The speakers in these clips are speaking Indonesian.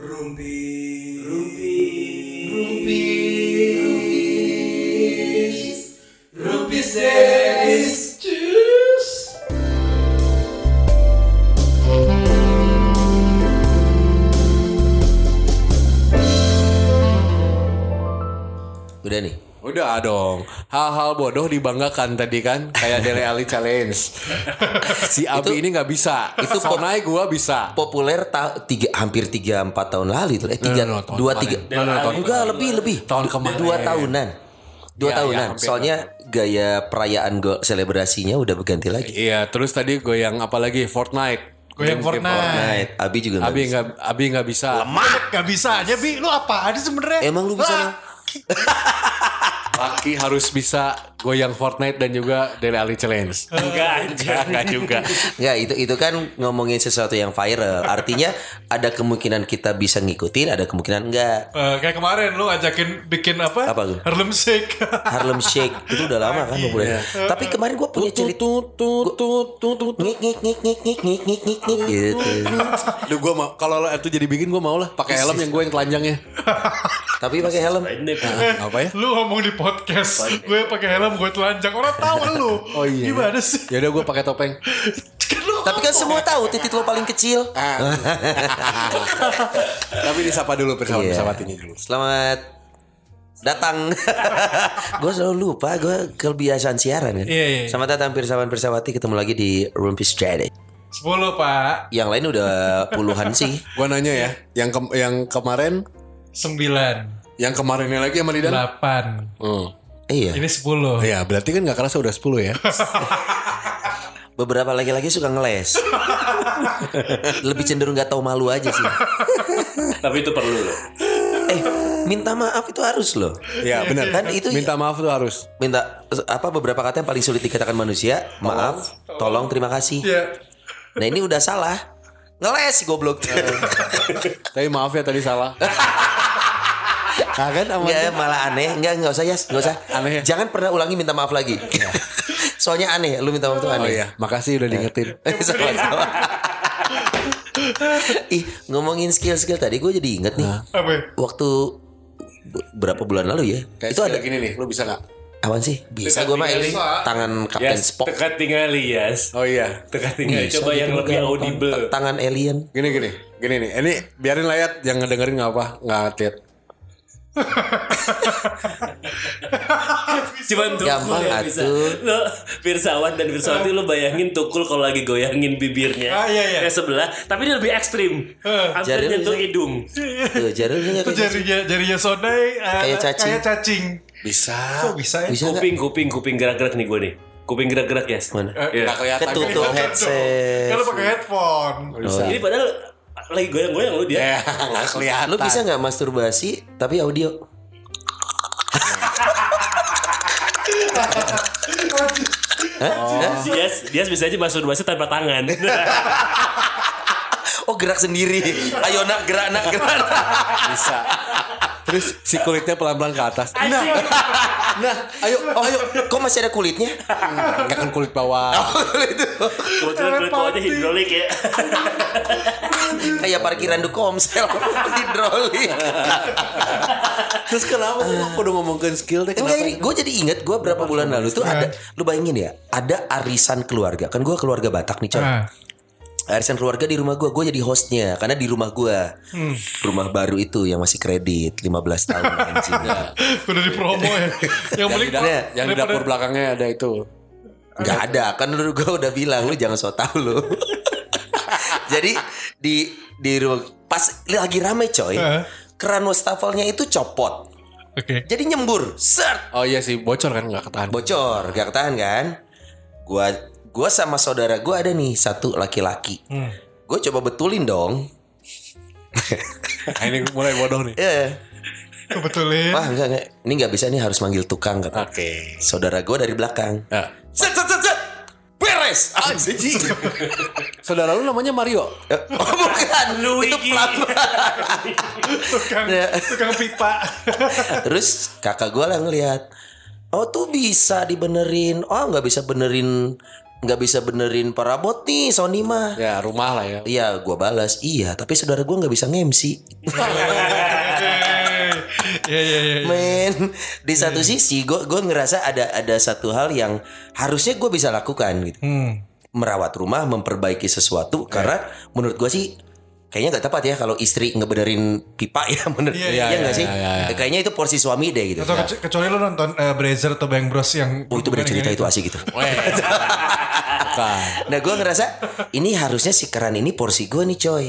Rumpi. Rumpi. Rumpis. Bodoh dibanggakan tadi kan. Kayak Dele Ali Challenge. si Abi Itu- ini nggak bisa. itu Sonai gua bisa. Populer ta tiga hampir tiga empat tahun lalu itu. Eh tiga no, no, tahun dua kemarin. tiga. No, no, tahun enggak lebih lebih. Tahun kemarin. Dua tahunan. Dua Iya, tahunan. iya, hampir, Soalnya gaya perayaan go selebrasinya udah berganti lagi. Iya, terus tadi goyang apa lagi? Fortnite. Goyang game Fortnite. Nah, Abi juga nggak Abi bisa. nggak Abi nggak bisa. Gak bisa aja Bi Lu apaan sih sebenarnya Emang lu bisa? Laki harus bisa goyang Fortnite dan juga Dele Ali Challenge. Enggak anjir. Enggak juga. Nggak, itu itu kan ngomongin sesuatu yang viral. Artinya ada kemungkinan kita bisa ngikutin, ada kemungkinan enggak. eh, Kayak kemarin lu ajakin bikin apa Apa tuh? Harlem Shake Harlem Shake itu udah lama kan populer. Tapi kemarin gue punya cerita Tut tut tut tut tut. ngik ngik ngik ngik ngik ngik ngik ngik ngik gitu. Duh gua mau kalau itu jadi bikin gua mau lah pakai helm yang gue yang telanjangnya. Tapi pakai helm. Apa ya? Lu ngomong di podcast Gue pakai helm gue telanjang Orang tahu lu Oh iya. Gimana sih Ya udah gue pakai topeng. Kan Tapi kan semua tahu titik lo paling kecil. Tapi disapa dulu bersama Iya. bersama ini dulu. Selamat datang. gue selalu lupa gue kebiasaan siaran kan. Iya, iya. Selamat datang pirsawan pirsawati ketemu lagi di Rumpis Strategy. 10 pak Yang lain udah puluhan sih. Gua nanya ya, yang ke- yang kemarin 9 yang kemarinnya lagi sama Didan. 8 Hmm. Iya. Ini 10 Iya, berarti kan gak kerasa udah 10 ya. Beberapa laki-laki suka ngeles. Lebih cenderung gak tahu malu aja sih. Tapi itu perlu loh. Eh, minta maaf itu harus loh. Iya, benar. Kan itu Minta maaf tuh harus. minta apa beberapa kata yang paling sulit dikatakan manusia maaf tolong terima kasih Iya nah ini udah salah ngeles goblok Tapi maaf ya tadi salah. Nah, kan Enggak malah aneh Enggak enggak usah ya Enggak usah Aneh ya? Jangan pernah ulangi minta maaf lagi Soalnya aneh Lu minta maaf tuh Oh aneh iya, makasih udah diingetin. Sama-sama. Ih ngomongin skill-skill tadi Gue jadi inget nih Apa ya? Waktu be- Berapa bulan lalu ya Kayak Itu ada gini nih, lu bisa gak? Apaan sih Bisa gue mah ini Bisa. Tangan Kapten Yes, Spock teka tinggal yes. Oh iya. Teka tinggal Bisa coba yang lebih audible. Tangan alien Gini gini, gini nih. Ini biarin layat yang ngedengerin nggak apa, nggak lihat. Cuman tukul Gampang yang bisa. Lo Pirsawan dan Pirsawati lo bayangin tukul kalau lagi goyangin bibirnya. Ah, iya, iya. Yang sebelah, tapi dia lebih ekstrim. Hampir nyentuh hidung. Tuh jarumnya Itu jarinya Jarinya Sonai eh, Kayak cacing. Kayak cacing Bisa. Kok bisa ya? Bisa? Kuping, kuping, kuping gerak-gerak nih gue nih. Kuping gerak-gerak yes. Mana? Iya. Nggak kelihatan. Ketutup headset Kan lu pakai headphone Bisa. Ini padahal lagi goyang-goyang lo dia. Ya, nggak kelihatan. Lu bisa nggak masturbasi tapi audio? Hah? Hah? Dias, Dias bisa aja masturbasi tanpa tangan. Oh gerak sendiri. Ayo nak gerak nak gerak. Bisa. Terus si kulitnya pelan-pelan ke atas. Nah, Nah, ayo, Oh, kok masih ada kulitnya? nggak kan kulit bawah. itu kebetulan kulit bawahnya hidrolik ya. kayak parkiran di komsel hidrolik. Terus kenapa kok udah ngomongin skill deh? Enggak Kenapa? ini, gue jadi inget gue berapa bulan lalu tuh ada, lu bayangin ya, ada arisan keluarga. Kan gue keluarga Batak nih coy. Arisan keluarga di rumah gue, gue jadi hostnya karena di rumah gue, rumah baru itu yang masih kredit 15 tahun anjing. Udah di promo ya Yang Yang paling di, dapur, Nah, yang di dapur belakangnya ada itu. Gak ada kan lu gue udah bilang lu jangan so tau lu. Jadi di di rumah pas lagi rame coy, Heeh. keran wastafelnya itu copot. Oke Jadi nyembur, set, Oh iya sih, bocor kan nggak ketahan. bocor, gak ketahan kan? Gua gua sama saudara gua ada nih satu laki-laki. Gue coba betulin dong. Nah, ini mulai bodoh nih. Eh, Kebetulin wah enggak, enggak. Ini nggak bisa nih harus manggil tukang kata. Oke. Saudara gua dari belakang. Nah, Set set set set. Beres. Anjing. saudara lu namanya Mario. Eh, oh bukan. Luigi. Itu pelan Tukang Ya. Tukang pipa Terus kakak gue lah ngeliat Oh tuh bisa dibenerin Oh nggak bisa benerin nggak bisa benerin parabot nih Sony mah. Ya rumah lah ya. Iya, gua balas. Iya, tapi saudara gua nggak bisa nge-MC. Iya iya iya. Men, di satu sisi gua gua ngerasa ada ada satu hal yang harusnya gua bisa lakukan gitu. Hmm. Merawat rumah, memperbaiki sesuatu karena menurut gua sih kayaknya nggak tepat ya kalau istri ngebenerin pipa ya menurut Iya, iya iya, nggak sih? iya, iya. Kayaknya itu porsi suami deh gitu. Atau kecu- kecuali lu nonton eh, Brazer atau Bang Bros yang Oh itu beda cerita itu asik gitu. Bukan. Nah gue ngerasa ini harusnya si keran ini porsi gue nih coy.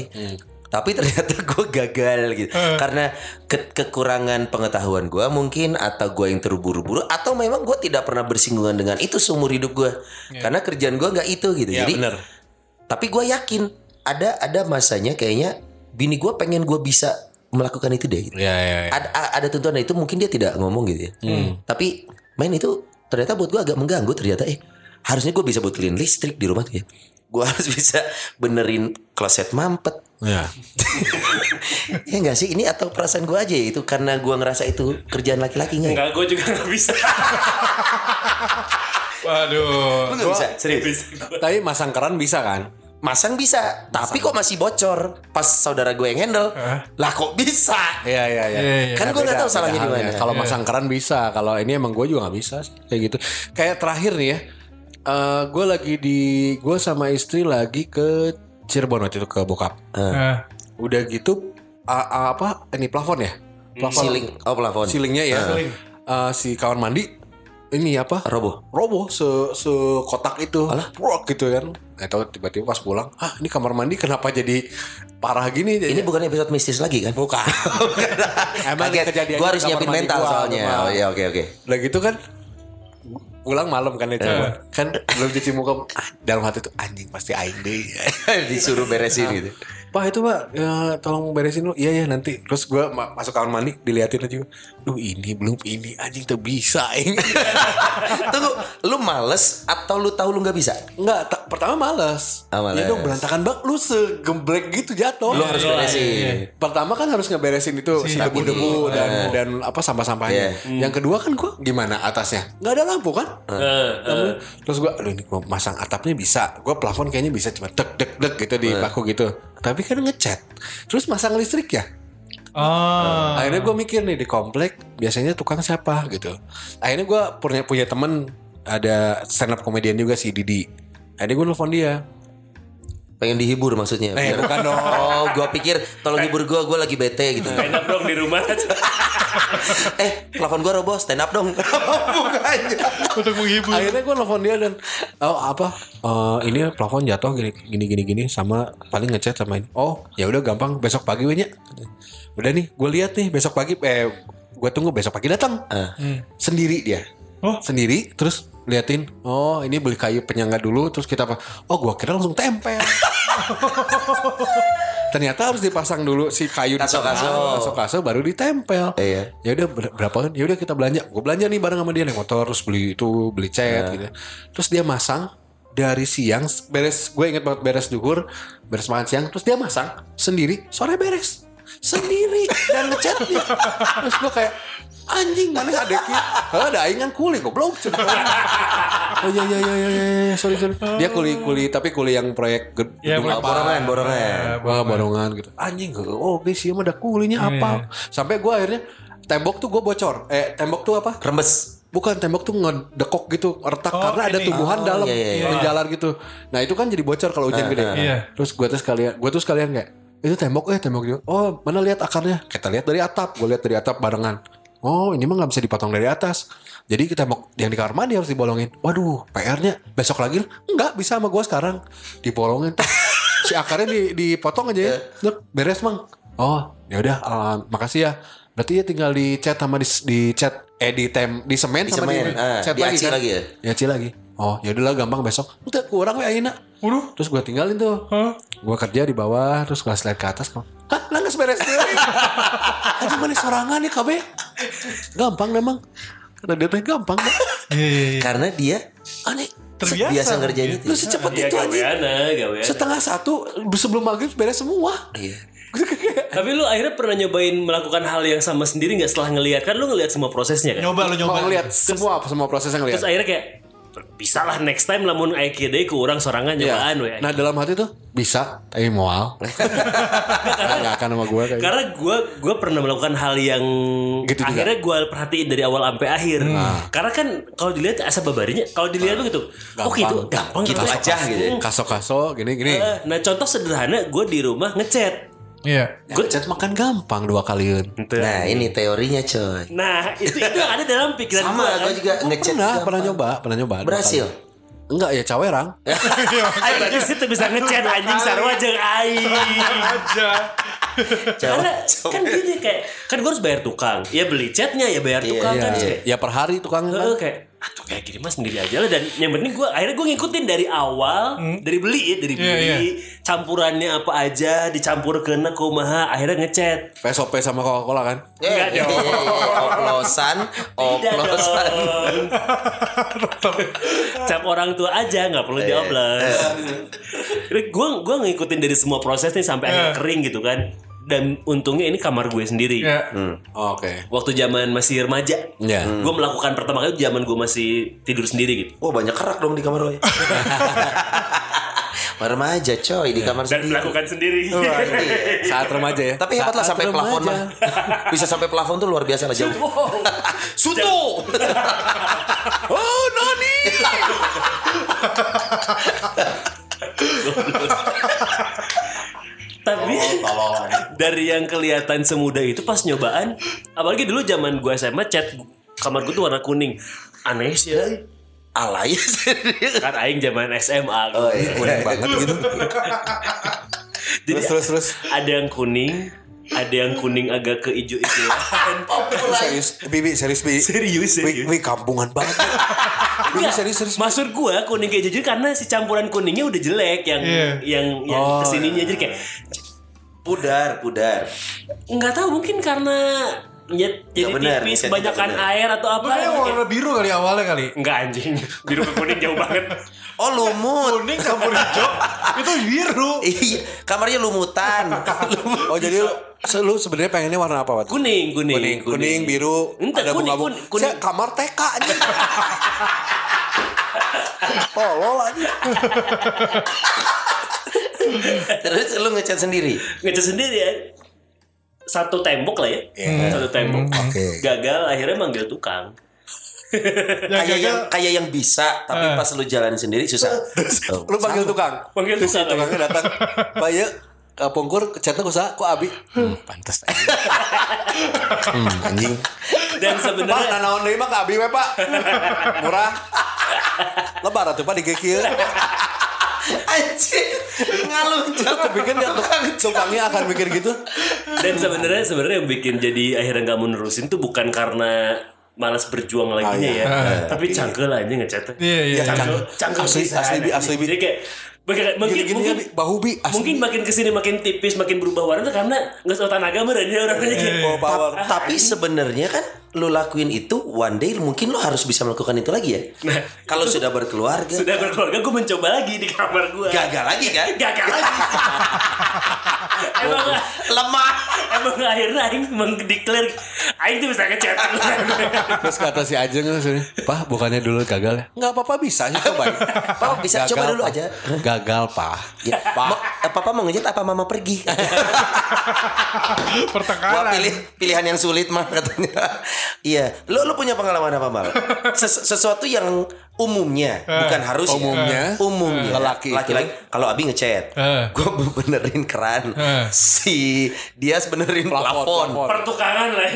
Tapi ternyata gue gagal gitu. Karena ke- kekurangan pengetahuan gue mungkin atau gue yang terburu-buru atau memang gue tidak pernah bersinggungan dengan itu seumur hidup gue. Karena kerjaan gue nggak itu gitu. Ya Jadi bener. tapi gue yakin ada ada masanya kayaknya bini gue pengen gue bisa melakukan itu deh. Gitu. Ya ya. ya. Ada ada tuntutan itu mungkin dia tidak ngomong gitu ya. Tapi main itu ternyata buat gue agak mengganggu ternyata eh harusnya gue bisa betulin listrik di rumah tuh ya. Gue harus bisa benerin kloset mampet. Ya. ya enggak sih ini atau perasaan gue aja ya itu karena gue ngerasa itu kerjaan laki-laki nggak? ya? Enggak, gue juga gak bisa. Waduh. Lu nggak bisa serius. Tapi masang keran bisa kan? Masang bisa, tapi kok masih bocor pas saudara gue yang handle. Lah kok bisa? Iya iya iya. Iya, iya. Kan gue nggak tahu salahnya di mana. Kalau masang keran bisa, kalau ini emang gue juga nggak bisa sih, kayak gitu. Kayak terakhir nih ya, eh gue lagi di, gue sama istri lagi ke Cirebon waktu itu ke bokap. Nah, Udah gitu, a- a- apa? Ini plafon ya? Plafon. Siling, oh plafon. Ceilingnya ya. Eh, si kawan mandi, ini apa? Roboh. roboh se se kotak itu Prok gitu kan tahu tiba-tiba pas pulang ah ini kamar mandi kenapa jadi parah gini Ini bukan episode mistis lagi kan? bukan emang Kaget. kejadiannya Gue harus nyiapin mental gua, soalnya. Oh iya oke oke. Udah gitu kan pulang malam kan ya Cirebon. kan belum cuci muka. Ah, dalam hati tuh anjing pasti aing deh. Disuruh beresin gitu. Pak itu pak ya, tolong beresin dulu Iya ya nanti. Terus gue ma- masuk kamar mandi Diliatin aja Duh ini belum ini Anjing tuh bisa ini Tunggu, lu males atau lu tahu lu nggak bisa? Enggak, ta- pertama males. Ah, males. Ya dong berantakan bak lu segembrek gitu jatuh. Lu harus beresin. Pertama kan harus ngeberesin itu si debu-debu dan dan apa sampah-sampahnya. Yang kedua kan gua gimana atasnya? Nggak ada lampu kan? Lampu. Terus gua aduh ini gua masang atapnya bisa. Gua plafon kayaknya bisa cuma dek dek dek gitu di paku gitu. Tapi kan ngecat. Terus masang listrik ya? Oh. Akhirnya gue mikir nih di komplek biasanya tukang siapa gitu. Akhirnya gue punya punya temen ada stand up komedian juga si Didi. Akhirnya gue nelfon dia. Pengen dihibur maksudnya. Eh, Biar- bukan dong. Oh, gua pikir tolong hibur gua, gua lagi bete gitu. Stand up dong di rumah. eh, plafon gua roboh, stand up dong. Bukan. Untuk menghibur. Akhirnya gue nelfon dia dan oh apa? Eh, ini plafon jatuh gini gini gini gini sama paling ngecat sama ini. Oh ya udah gampang besok pagi we nya. Udah nih gue lihat nih besok pagi eh gue tunggu besok pagi datang. Sendiri dia. Oh. Sendiri terus liatin oh ini beli kayu penyangga dulu terus kita apa oh gua kira langsung tempel ternyata harus dipasang dulu si kayu di Kaso-kaso. tengah, kaso-kaso baru ditempel Iya. ya udah ber- berapa kan ya udah kita belanja gue belanja nih bareng sama dia naik motor terus beli itu beli cat gitu terus dia masang dari siang beres gue inget banget beres duhur beres makan siang terus dia masang sendiri sore beres. Sendiri dan ngecatnya terus gue kayak anjing mana ada ki ada aing kan kuli goblok. Oh iya iya iya iya iya sorry sorry. Dia kuli kuli tapi kuli yang proyek ged- Ya, gedung apa. borongan, borongan. Wah barongan gitu. Anjing Oh guys ya mah ada kulinya apa? Sampai gue akhirnya Tembok tuh gue bocor. Eh tembok tuh apa? Rembes. Bukan tembok tuh ngedekok gitu Retak Oh, Karena ada ini. tumbuhan Oh, dalam iya, iya, iya. Menjalar gitu Nah itu kan jadi bocor kalau hujan gede Iya. Terus gue tuh sekalian Gue tuh sekalian kayak Itu tembok eh tembok juga Oh mana lihat akarnya Kita lihat dari atap Gue lihat dari atap barengan Oh ini mah gak bisa dipotong dari atas jadi kita mau yang di kamar mandi harus dibolongin. Waduh, PR-nya besok lagi enggak bisa sama gua sekarang dibolongin. si akarnya di, dipotong aja ya. Dek, beres mang. Oh, ya udah eh, makasih ya. Berarti ya tinggal di cat sama di, di cat eh di tem di semen Di sama di semen, ah, cat di lagi kan. lagi ya? Di aci lagi. Oh, ya udahlah gampang besok. Udah kurang we ayeuna. Waduh. Terus gua tinggalin tuh. Hah? Gua kerja di bawah terus gua slide ke atas kok. Hah, nangis beres deui. Aduh mana sorangan nih KB. Gampang memang. Kata dia teh gampang. Iya, iya, iya. Karena dia aneh Terbiasa biasa ngerjain itu. Lu secepat Ya itu aja. gaweana, gaweana. Setengah satu sebelum maghrib beres semua. Iya. Tapi lu akhirnya pernah nyobain melakukan hal yang sama sendiri nggak setelah ngelihat kan lu ngelihat semua prosesnya kan? Nyoba lu nyoba. Mau ngeliat semua semua prosesnya Terus ngeliat. akhirnya kayak bisa lah next time lamun deui ku urang sorangan Iya. nyobaan we. Nah dalam hati tuh bisa, tapi moal. Nggak akan sama gue kayak. Karena gue gue pernah melakukan hal yang Gitu juga. akhirnya gue perhatiin dari awal sampai akhir. Karena kan kalau dilihat asa babarinya, kalau dilihat tuh gitu, oh gitu, gampang Gitu ternyata. aja gitu ya. Kaso-kaso gini gini. Eh, Nah contoh sederhana gue di rumah ngechat. Iya. Gue chat makan gampang dua kalian. Nah ini teorinya coy. Nah itu itu yang ada dalam pikiran Sama gue. gue juga ngechat Pernah, gampang. pernah nyoba, pernah nyoba. Berhasil. kali. Enggak ya cawerang. Ayo berarti situ bisa ngechat anjing sarwa jeung aing. Aja. Karena kan gini kayak kan gue harus bayar tukang. Ya beli chatnya ya bayar tukang kan. Kayak, Ya per hari tukang Heeh, kayak aduh kayak gini mah sendiri aja lah dan yang penting gue akhirnya gue ngikutin dari awal dari beli ya dari beli Iya, iya. campurannya apa aja dicampur kena kumaha akhirnya ngechat PSOP sama Coca-Cola kan. Eh, Enggak iya, dong. iya, iya. oplosan, oplosan. cap orang tua aja nggak perlu dioplos gue gue ngikutin dari semua proses nih sampai akhirnya kering gitu kan dan untungnya ini kamar gue sendiri Iya. Oke. waktu zaman masih remaja Ya. gue melakukan pertama kali zaman gue masih tidur sendiri gitu Wah banyak kerak dong di kamar lo ya. Remaja coy di kamar dan sendiri. melakukan sendiri Saat remaja ya. Tapi hebat lah Saat sampai remaja. plafon mah. Bisa sampai plafon tuh luar biasa lah jauh. Suto. Oh, Noni. Tapi dari yang kelihatan semudah itu pas nyobaan apalagi dulu zaman gue SMA chat kamar gue tuh warna kuning aneh sih ya Alay. kan aing zaman SMA Oh iya. Kuning banget gitu. jadi Terus terus terus. ada yang kuning ada yang kuning agak ke hijau-hijauan Serius, Bibi, serius Bibi. serius serius wih, kampungan banget. Bibi serius serius. maksud gue kuning kayak jujur karena si campuran kuningnya udah jelek yang Iya. yang yang Oh, ke sininya jadi kayak Pudar, pudar. nggak tahu mungkin karena ya, jadi benar, tipis kebanyakan air atau apa gitu. warna biru kali awalnya kali. Enggak anjing biru ke kuning jauh banget Oh lumut. Kuning campur hijau. itu biru. Iya, kamarnya lumutan. Oh, jadi lu, lu sebenarnya pengennya warna apa, Wat? kuning kuning Kuning, kuning, biru, Ente, ada kuning, bunga-bunga. kuning, kuning. Saya kamar TK aja. Tolol aja. Terus lu ngechat sendiri. ngecat sendiri ya satu tembok lah ya satu tembok Oke. gagal akhirnya manggil tukang Kayak yang kayak yang bisa, tapi pas lu jalanin sendiri susah. Oh. Lu panggil tukang. manggil Terus si tukang tukangnya datang. Pak ya, ke pungkur chatnya kusa, kok abi? Hmm, pantas aja. hmm, anjing. dan Pak, sebenarnya nanaon deui mah ke abi we, Pak. Murah. Lebar atuh Pak di gekil. Anjing. Ngalung Aku pikir dia tukang tukangnya akan mikir gitu. dan sebenarnya sebenarnya yang bikin jadi akhirnya nggak mau nerusin tuh bukan karena malas berjuang lagi ya tapi cangkel aja ngechatnya Iya, iya. cangkel cangkel Asli, asli, Bi, asli, Bi. jadi kayak Mungkin, mungkin, Gini-gini mungkin, bahu bi. Asli. mungkin makin ke sini makin tipis makin berubah warna tuh karena nggak tahu tenaga meren ya orangnya kayak Oh, power. Tapi sebenarnya kan lu lakuin itu one day mungkin lu harus bisa melakukan itu lagi ya. Kalau sudah berkeluarga, sudah berkeluarga gue mencoba lagi di kamar gue gagal lagi kan? gagal lagi emang Lemah. emang akhirnya Aing mengdeklar Aing tuh bisa ngechat Terus kata si Ajeng maksudnya, Pak bukannya dulu gagal ya? Nggak apa-apa bisa sih coba. Pak, bisa coba dulu Pak. aja. Gagal Pak. Ya, ma- eh, papa mau ngejat apa mama pergi? Wah, Pertengkaran. pilih pilihan yang sulit mah katanya. iya, lu lu punya pengalaman apa mal? Ses- sesuatu yang umumnya, bukan harus ya. Umumnya. umumnya Lelaki itu. laki-laki. Kalau Abi ngechat, Eh. gue benerin keran, Eh. si dia benerin Plafon, plafon. plafon. pertukangan lah ya.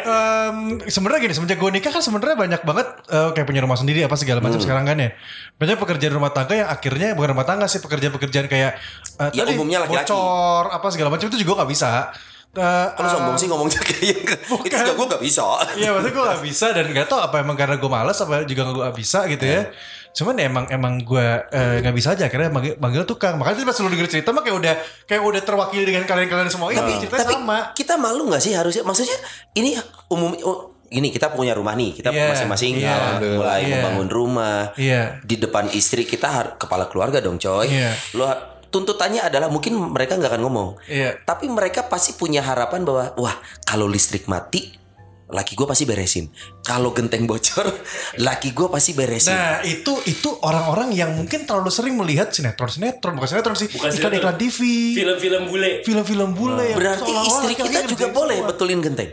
Em, sebenarnya gini semenjak gue nikah kan sebenarnya banyak banget eh, kayak punya rumah sendiri apa segala macam sekarang kan ya banyak pekerjaan rumah tangga yang akhirnya bukan rumah tangga sih pekerjaan-pekerjaan kayak eh, Ya, tadi, umumnya laki-laki. bocor apa segala macam itu juga gak bisa Eh, Kalau sombong sih ngomongnya kayak itu juga gue gak bisa. Iya maksudnya gue gak bisa dan gak tau apa emang karena gue malas apa juga gue gak bisa gitu ya. Cuman ya emang emang gue eh, gak bisa aja akhirnya manggil, manggil tukang. Makanya pas lu denger cerita mah kayak udah kayak udah terwakili dengan kalian-kalian semua ini ceritanya tapi sama. kita malu nggak sih harusnya? Maksudnya ini umum oh, gini kita punya rumah nih, kita Iya, masing-masing iya, uh, mulai iya. membangun rumah. Iya. Di depan istri kita kepala keluarga dong, coy. Iya. Lu ha- tuntutannya adalah mungkin mereka nggak akan ngomong. Iya. Tapi mereka pasti punya harapan bahwa wah, kalau listrik mati laki gue pasti beresin. Kalau genteng bocor, laki gue pasti beresin. Nah itu itu orang-orang yang mungkin terlalu sering melihat sinetron sinetron bukan sinetron sih Bukan iklan iklan. TV Film-film bule. film-film bule yang Berarti seolah-olah istri kita juga boleh semua. betulin genteng.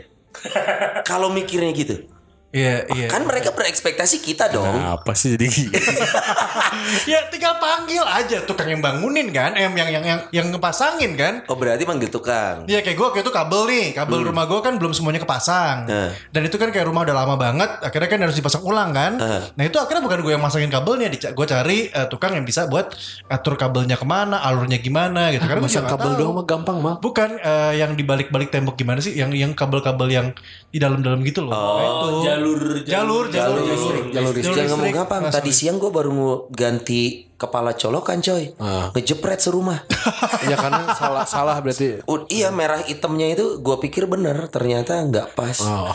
Kalau mikirnya gitu. Iya iya. Kan mereka berekspektasi kita dong. Apa sih jadi gitu? ya tinggal panggil aja tukang yang bangunin kan, em yang yang yang yang ngepasangin kan. Oh berarti manggil tukang. Iya kayak gue waktu itu kabel nih Kabel rumah gue kan belum semuanya kepasang Eh. Dan itu kan kayak rumah udah lama banget Akhirnya kan harus dipasang ulang kan Nah itu akhirnya bukan gue yang masangin kabelnya Gue cari eh, tukang yang bisa buat Atur kabelnya ke mana Alurnya gimana gitu Karena gue Masa juga nggak kabel tahu. doang mah gampang mah. Bukan eh, yang di balik-balik tembok gimana sih Yang yang kabel-kabel yang di dalam-dalam gitu loh Nah, itu. Oh, jalur Jalur Jalur Jalur jalur listrik. Jangan ngomong listrik. gampang. Nah, Tadi sorry. siang gue baru ganti kepala colokan coy. Ah. Ngejepret serumah. ya karena salah salah berarti. Oh, iya merah hitamnya itu gue pikir bener. Ternyata nggak pas. Oh.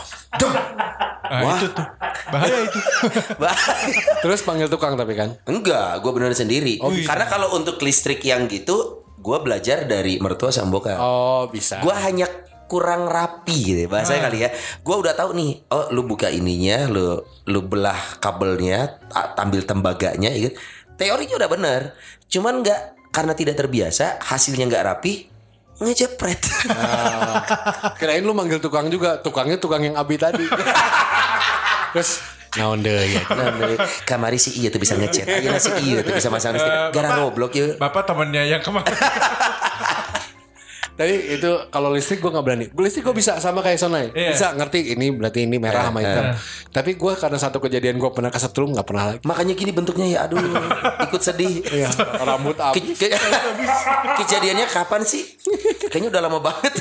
Nah, itu tuh Bahaya itu Terus panggil tukang tapi kan. Enggak, gue beneran sendiri. Karena kalau untuk listrik yang gitu, gue belajar dari mertua sama bokap. Oh bisa. Gue hanya kurang rapi gitu ya, bahasanya kali ya. Gue udah tahu nih, oh lu buka ininya, lu lu belah kabelnya, ta- ambil tembaganya, ya kan? Teorinya udah bener, cuman nggak karena tidak terbiasa, hasilnya nggak rapi, ngejepret. Kirain lu manggil tukang juga. Tukangnya tukang yang abi tadi. Terus naon deh ya. nah, dari kamari si iya tuh bisa ngecat, aja si iya tuh bisa masang listrik. Eh, Gara goblok ya. Bapak temennya yang kemarin Tapi itu kalau listrik gue nggak berani. Listrik gue bisa sama kayak Sonai. Iya. Bisa ngerti ini berarti ini merah sama hitam. Tapi gue karena satu kejadian gue pernah kesetrum nggak pernah lagi. Makanya gini bentuknya ya, aduh, ikut sedih. Iya. Rambut Ke- abu. ke- kejadiannya kapan sih? Kayaknya udah lama banget.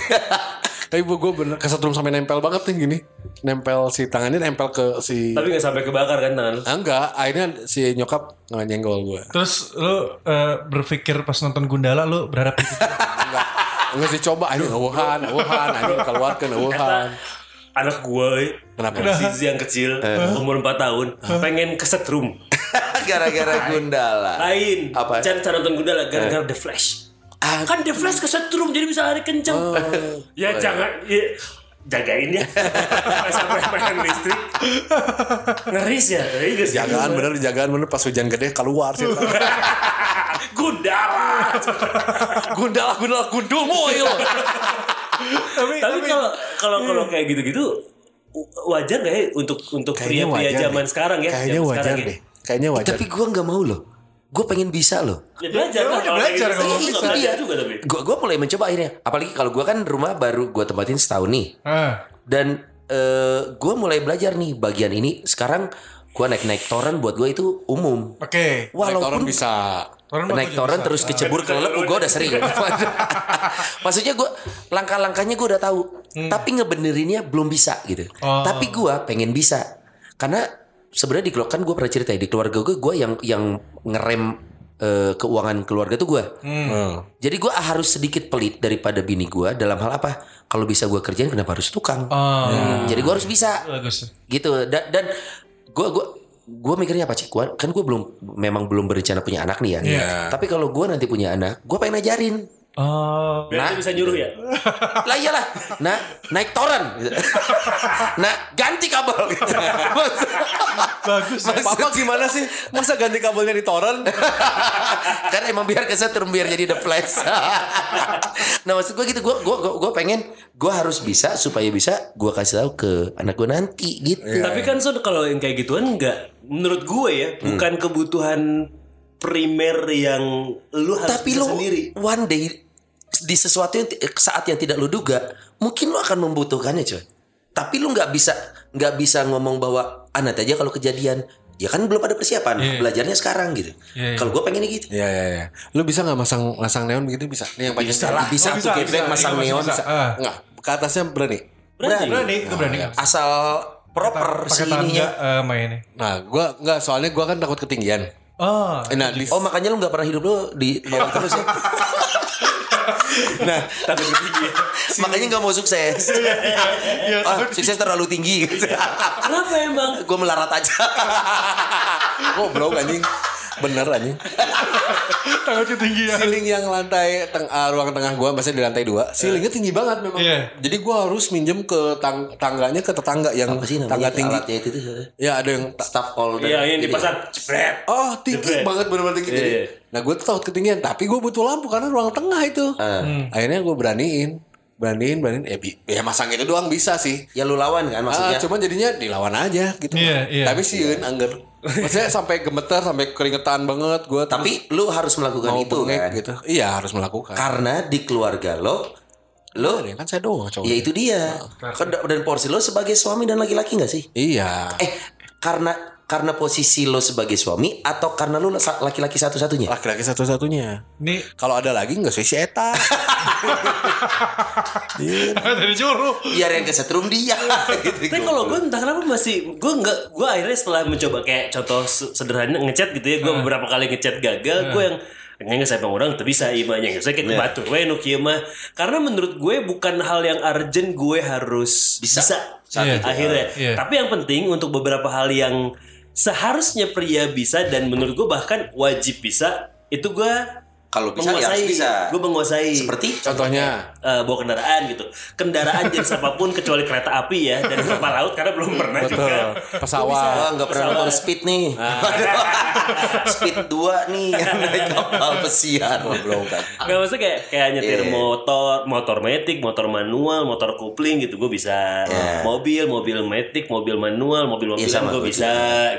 Tapi gue bener kesetrum sampai nempel banget nih gini. Nempel si tangannya nempel ke si. Tapi gak sampai kebakar kan tangan lu? Ah, enggak, akhirnya si nyokap nyenggol gue. Terus lu eh, berpikir pas nonton Gundala lu berharap gitu Enggak, enggak sih coba anjing wuhan, wuhan, anjing keluarkan wuhan. Anak gue Kenapa? Si yang kecil Umur 4 tahun Pengen kesetrum Gara-gara Gundala. Lain. Apa? Jangan cara nonton Gundala Gara-gara The Flash. Kan The Flash kesetrum Jadi bisa lari kencang Ya jangan ya, Jagain ya. Sampai main listrik. Ngeris ya Ngeri gak sih? Jagaan bener, jagaan bener. Pas hujan gede keluar sih. Gundala gundala, gundala, gundul moil. tapi, Tapi kalau kalau kalau kayak gitu-gitu wajar gak ya untuk untuk Kayaknya pria-pria wajar zaman deh. sekarang ya? Kayaknya zaman wajar ya? deh. Kayaknya wajar. Tapi gua nggak mau loh. Gue pengen bisa loh. Ya, belajar Ya, kalau belajar gitu. kalau bisa. belajar juga tapi. Gue gua mulai mencoba akhirnya. Apalagi kalau gua kan rumah baru gua tempatin setahun nih. Ah, Dan eh gue mulai belajar nih bagian ini. Sekarang gua naik naik toren buat gue itu umum. Oke. Walaupun Walaupun bisa. Toren mah naik gua juga toren bisa. terus kecebur ke lelep, gue udah sering. Maksudnya gue langkah-langkahnya gue udah tahu, tapi ngebenerinnya belum bisa gitu. Oh. Tapi gue pengen bisa, karena sebenarnya di keluarga kan gue pernah cerita ya di keluarga gue, gue yang yang ngerem eh, keuangan keluarga tuh gue. Hmm. Jadi gue harus sedikit pelit daripada bini gue dalam hal apa? Kalau bisa gue kerjain kenapa harus tukang? Oh, Jadi gue harus bisa bagus. gitu dan dan gue gue gue mikirnya apa sih gua kan gue belum memang belum berencana punya anak nih ya. Iya. tapi kalau gue nanti punya anak gue pengen ajarin Oh, Biar dia bisa nyuruh ya. lah iyalah nah naik toren gitu. nah ganti kabel gitu. bagus. ya. Papa gimana sih? Masa ganti kabelnya di toren? kan emang biar kesetrum biar jadi the flash nah maksud gue gitu gue gue gue pengen gue harus bisa supaya bisa gue kasih tahu ke anak gue nanti gitu Tapi kan Son kalau yang kayak gituan nggak menurut gue ya Hmm. bukan kebutuhan primer yang lu harus tapi bisa lo sendiri. one day di sesuatu yang ti- saat yang tidak lu duga mungkin lu akan membutuhkannya coy tapi lu nggak bisa nggak bisa ngomong bahwa ah nanti aja kalau kejadian ya kan belum ada persiapan Iya. belajarnya sekarang gitu Iya, iya. kalau gue pengennya gitu Iya iya iya. Lu bisa nggak masang masang neon begitu bisa? Nih yang pakai bisa lah bisa Oh, tuh geblek masang Iya, neon bisa. Ah. Enggak, ke atasnya berani. Berani. Berani, gue berani. asal proper si Pakai tangga ininya eh, mainnya. Nah, gua enggak soalnya gua kan takut ketinggian. Oh, Nah, di, oh makanya lu nggak pernah hidup lu di bawah terus ya nah, Takut ketinggian. makanya nggak mau sukses ah sukses terlalu tinggi gitu. Kenapa emang? gue melarat aja goblok anjing. Bener anjing. Tangga ketinggian. Ceiling yang lantai teng ah, ruang tengah gua maksudnya di lantai dua, ceilingnya tinggi banget memang. Iya. Jadi gua harus minjem ke tang tangganya ke tetangga yang Apa sih tangga tinggi. alatnya itu? Ya ada yang ta- Staff holder. Iya yang Gitu ya? dipasang jebret. Oh tinggi Jebret. banget bener-bener tinggi. Jadi, Iya. Nah gue tuh takut ketinggian, tapi gue butuh lampu karena ruang tengah itu. Ah. Akhirnya gue beraniin, beraniin, beraniin. Eh, bi- ya masang itu doang bisa sih. Ya lu lawan kan Ah, maksudnya. cuman jadinya dilawan aja gitu. Iya, iya. Tapi sih angger. Maksudnya sampai gemeter, sampai keringetan banget gue. Tapi lu harus melakukan itu bengek kan. gitu. Iya harus melakukan. Karena di keluarga lo lo Ya kan saya doang cowok. ya itu dia. Kan Dan porsi lo sebagai suami dan laki-laki nggak sih? Iya. Eh, karena karena posisi lo sebagai suami atau karena lo laki-laki satu-satunya? Laki-laki satu-satunya. Nih Kalau ada lagi nggak sih si Eta. dari juru. Biar yang kesetrum dia. gitu. Tapi kalau gue entah kenapa masih gue nggak gue akhirnya setelah mencoba kayak contoh se- sederhana ngechat gitu ya gue beberapa kali ngechat gagal gue yang nggak saya orang tuh bisa imanya saya kayak batur we nu kieu mah karena menurut gue bukan hal yang urgent gue harus Bisa. bisa, Saat Iya. itu. akhirnya Iya. tapi yang penting untuk beberapa hal yang seharusnya pria bisa dan menurut gue bahkan wajib bisa. Itu gue Kalau bisa ya harus bisa. gue menguasai Seperti Contohnya. eh, bawa kendaraan gitu. Kendaraan jenis apa pun kecuali kereta api ya dan kapal laut karena belum pernah Betul. juga. Pesawat. Wah nggak pernah nonton Speed nih. speed 2 nih yang naik kapal pesiar belum kan. Nggak maksudnya kayak kayak nyetir Iya. motor, motor metik, motor manual, motor kopling gitu gue bisa. Iya. Mobil, mobil metik, mobil manual, mobil mobilan sama, gue gua bisa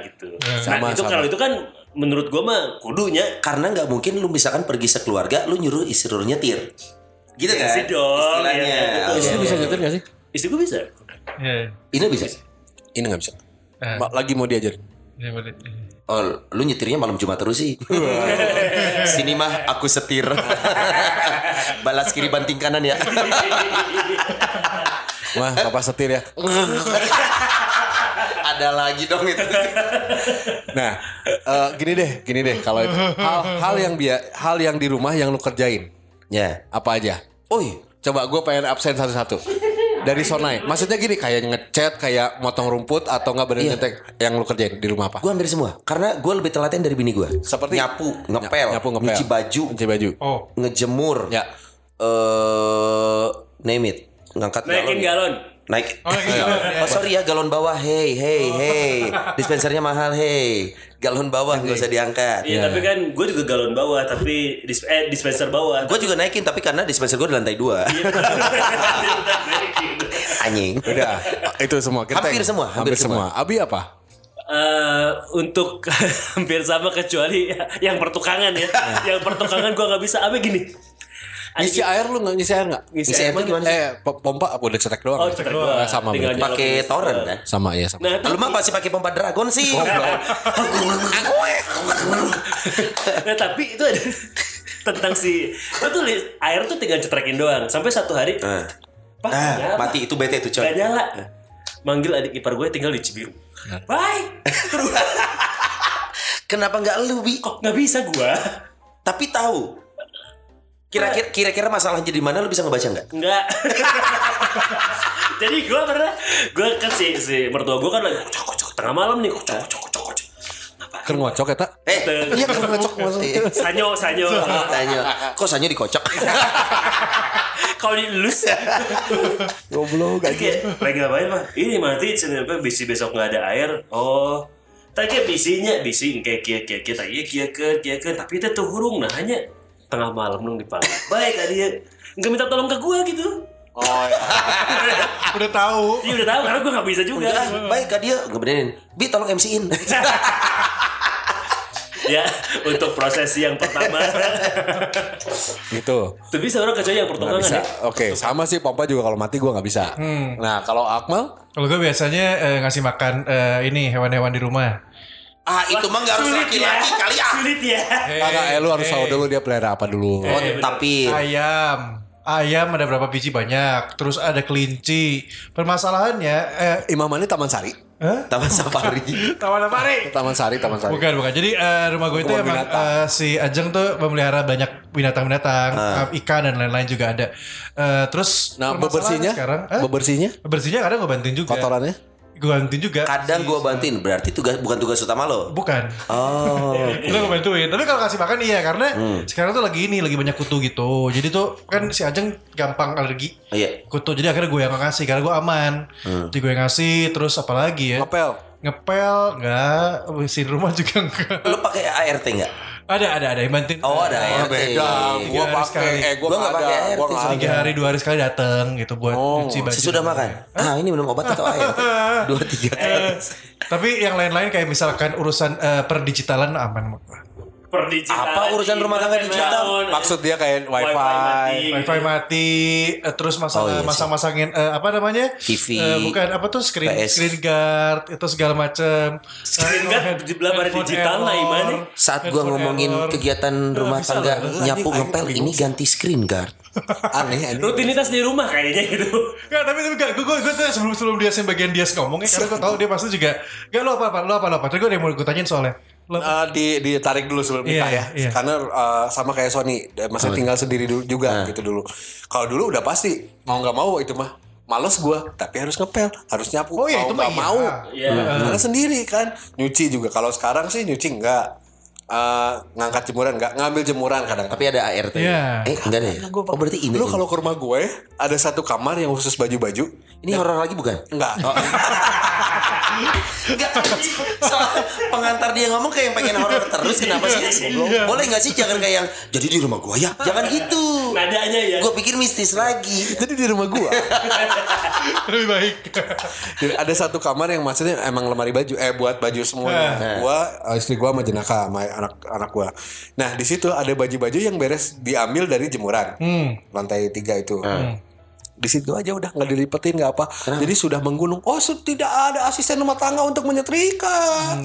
gitu. Sama, nah itu sama. kalau itu kan menurut gue mah kudunya Karena nggak mungkin lu misalkan pergi sekeluarga lu nyuruh istri lu nyetir. Gitu kan? Iya sih dong, Istilahnya. iya, betul. Istri bisa nyetir gak sih? istri gue bisa. Iya. Ini bisa. Ini nggak bisa. Eh. Lagi mau diajarin. Iya, boleh. Oh, lu nyetirnya malam Jumat terus sih. Sini mah aku setir. Balas kiri banting kanan ya. Wah, papa setir ya. Ada lagi dong itu. Nah, eh, gini deh, gini deh. Kalau itu hal, hal yang dia, hal yang di rumah yang lu kerjain Ya. apa aja? Iya. Coba gue pengen absen satu-satu. Dari Sonai. Maksudnya gini, kayak ngechat, kayak motong rumput atau nggak bener Iya. ngetek yang lu kerjain di rumah apa? Gue hampir semua. Karena gue lebih telaten dari bini gue. Seperti- nyapu, ngepel, Nyapu, ngepel. nyuci baju, Nyuci baju. Oh. ngejemur. Ya. Eh, name it. Ngangkat Naikin galon. galon. Naik. Oh, iya. Oh sorry ya galon bawah. Hey, hey, hey. Dispensernya mahal. Hey. Galon bawah nggak usah diangkat. Iya, tapi kan gue juga galon bawah tapi dis eh dispenser bawah. Gue juga naikin tapi karena dispenser gue di lantai dua. Anjing. Udah, itu semua. Genteng. Hampir semua, hampir Hampir, semua. Abi apa? Eh, untuk hampir sama kecuali yang pertukangan ya. yang pertukangan gua nggak bisa. Apa gini? Ngisi air lu nggak ngisi air nggak? Ngisi Ngisi air air gimana? Eh, po- pompa apa udah cetek doang? Oh, cetek doang. Ah, sama berarti. Pakai dispenser. kan? Sama ya sama. Nah, Lu mah pasti pakai pompa dragon sih. nah, tapi itu ada tentang si itu tuh li- air tuh tinggal cetrekin doang sampai satu hari Eh. Pak, Ah, nyala. mati itu bete itu coy. Gak nyala. Manggil adik ipar gue tinggal di Cibiru. Bye. Terus Kenapa nggak lu bi? kok nggak bisa gua? Tapi tahu. Kira-kira kira-kira masalahnya di mana lu bisa ngebaca nggak? Enggak. Jadi gue pernah, gue kan si, si mertua gue kan lagi kocok kocok tengah malam nih kocok kocok kocok kocok. Apa? Ker ngocok ya tak? Eh, Iya ker ngocok maksudnya. Sanyo sanyo. tanya. Kok Sanyo dikocok? Kalau dielus Goblok kayak lagi ngapain pak? Ini mati cenderung bisi besok nggak ada air. Oh, tapi kayak bisinya bisi kayak kia kia kita iya kia ke kia ke tapi itu tuh hurung nah hanya tengah malam nung dipanggil. Baik tadi ya nggak minta tolong ke gua gitu. Udah tahu. Dia udah tahu karena gua nggak bisa juga. Enggak, baik kak dia ngebenerin. Bi tolong MC-in. ya untuk proses yang pertama Gitu. tuh bisa orang kecuali yang pertolongan bisa. ya. Oke, sama sih pompa juga kalau mati gua nggak bisa. Nah, kalau Akmal Kalau gue biasanya eh, ngasih makan eh, ini hewan-hewan di rumah. Ah itu mah nggak harus Sulit laki-laki ya. kali ah. Sulit ya. Kagak, eh lu harus tahu dulu dia pelihara apa dulu. Oh iya, bener. tapi Ayam. Ayam ada berapa biji banyak. Terus ada kelinci. Permasalahannya eh Imam Mani Taman Sari. Hah? Taman Safari. Taman nih? Taman Sari, Taman Sari. Bukan, bukan. Jadi eh, rumah gue itu emang binatang. eh, si Ajeng tuh memelihara banyak binatang-binatang, eh, ikan dan lain-lain juga ada. Eh, terus Nah, bebersihnya? sekarang, eh, Bebersihnya? bebersihnya kadang gue bantuin juga. Kotorannya? Gue bantuin juga. Kadang gue bantuin, berarti tugas bukan tugas utama lo. Bukan. Oh, Itu gue bantuin. Tapi kalau kasih makan iya karena Hmm. sekarang tuh lagi ini lagi banyak kutu gitu. Jadi tuh kan si Ajeng gampang alergi iya. kutu. Jadi akhirnya gue yang ngasih karena gue aman. Hmm. Jadi gue yang ngasih terus apa lagi ya? Ngepel. Ngepel enggak, bersihin rumah juga enggak. Lo pakai ART nggak? Ada ada ada yang bantuin. Oh ada Oh, beda. Gua pakai eh gua Gua ada. pakai Gua ART nggak Tiga hari dua hari sekali dateng gitu buat Oh, nyuci baju. Sesudah makan. Ah ini minum obat atau ART? Dua tiga kali. Tapi yang lain-lain kayak misalkan urusan eh, perdigitalan aman menurut gua. Per digital Apa urusan rumah tangga digital? Maksud dia kayak Wifi wifi. mati. Wifi mati, eh, terus masalah Oh, iya sih. masang-masangin eh, apa namanya? TV. Eh, bukan apa tuh screen PS. screen guard itu segala macam. Screen guard di Handphone digital lah, Iman. Saat gua ngomongin error. kegiatan rumah tangga nyapu ngepel ini ganti screen guard. Aneh aneh. Rutinitas di rumah kayaknya gitu. Enggak, tapi tapi enggak, gue gue gue tuh sebelum sebelum dia bagian dia ngomongnya karena gue tahu dia pasti juga enggak lo apa apa lo apa lo apa. Tapi gue yang mau gue tanyain soalnya. Eh, di ditarik dulu sebelum nikah Iya, ya. iya. Karena eh, sama kayak Sony, dan masih tinggal sendiri dulu juga gitu dulu. Kalau dulu udah pasti mau nggak mau itu mah males gua, tapi harus ngepel, harus nyapu. Oh iya, Mau itu mah nggak iya. mau. Iya. Karena sendiri kan, nyuci juga. Kalau sekarang sih nyuci enggak. Eh, ngangkat jemuran enggak, ngambil jemuran kadang. Tapi ada ART. Iya. Eh enggak deh. Oh berarti ini. Lu kalau ke rumah gue ada satu kamar yang khusus baju-baju. Ini horor lagi bukan? Enggak. Enggak. Soal pengantar dia ngomong kayak yang pengen horor terus kenapa sih? Iya. Boleh nggak sih jangan kayak yang jadi di rumah gua ya? Jangan gitu. Nadanya ya. Gue pikir mistis lagi. Jadi di rumah gua lebih baik. Ada satu kamar yang maksudnya emang lemari baju eh buat baju semuanya. Gua eh, istri gua sama jenaka sama anak anak gua. Nah, di situ ada baju-baju yang beres diambil dari jemuran. Lantai tiga itu. Di situ aja udah nggak dilipetin nggak apa. Jadi sudah menggunung. Oh, tidak ada asisten rumah tangga untuk menyetrika.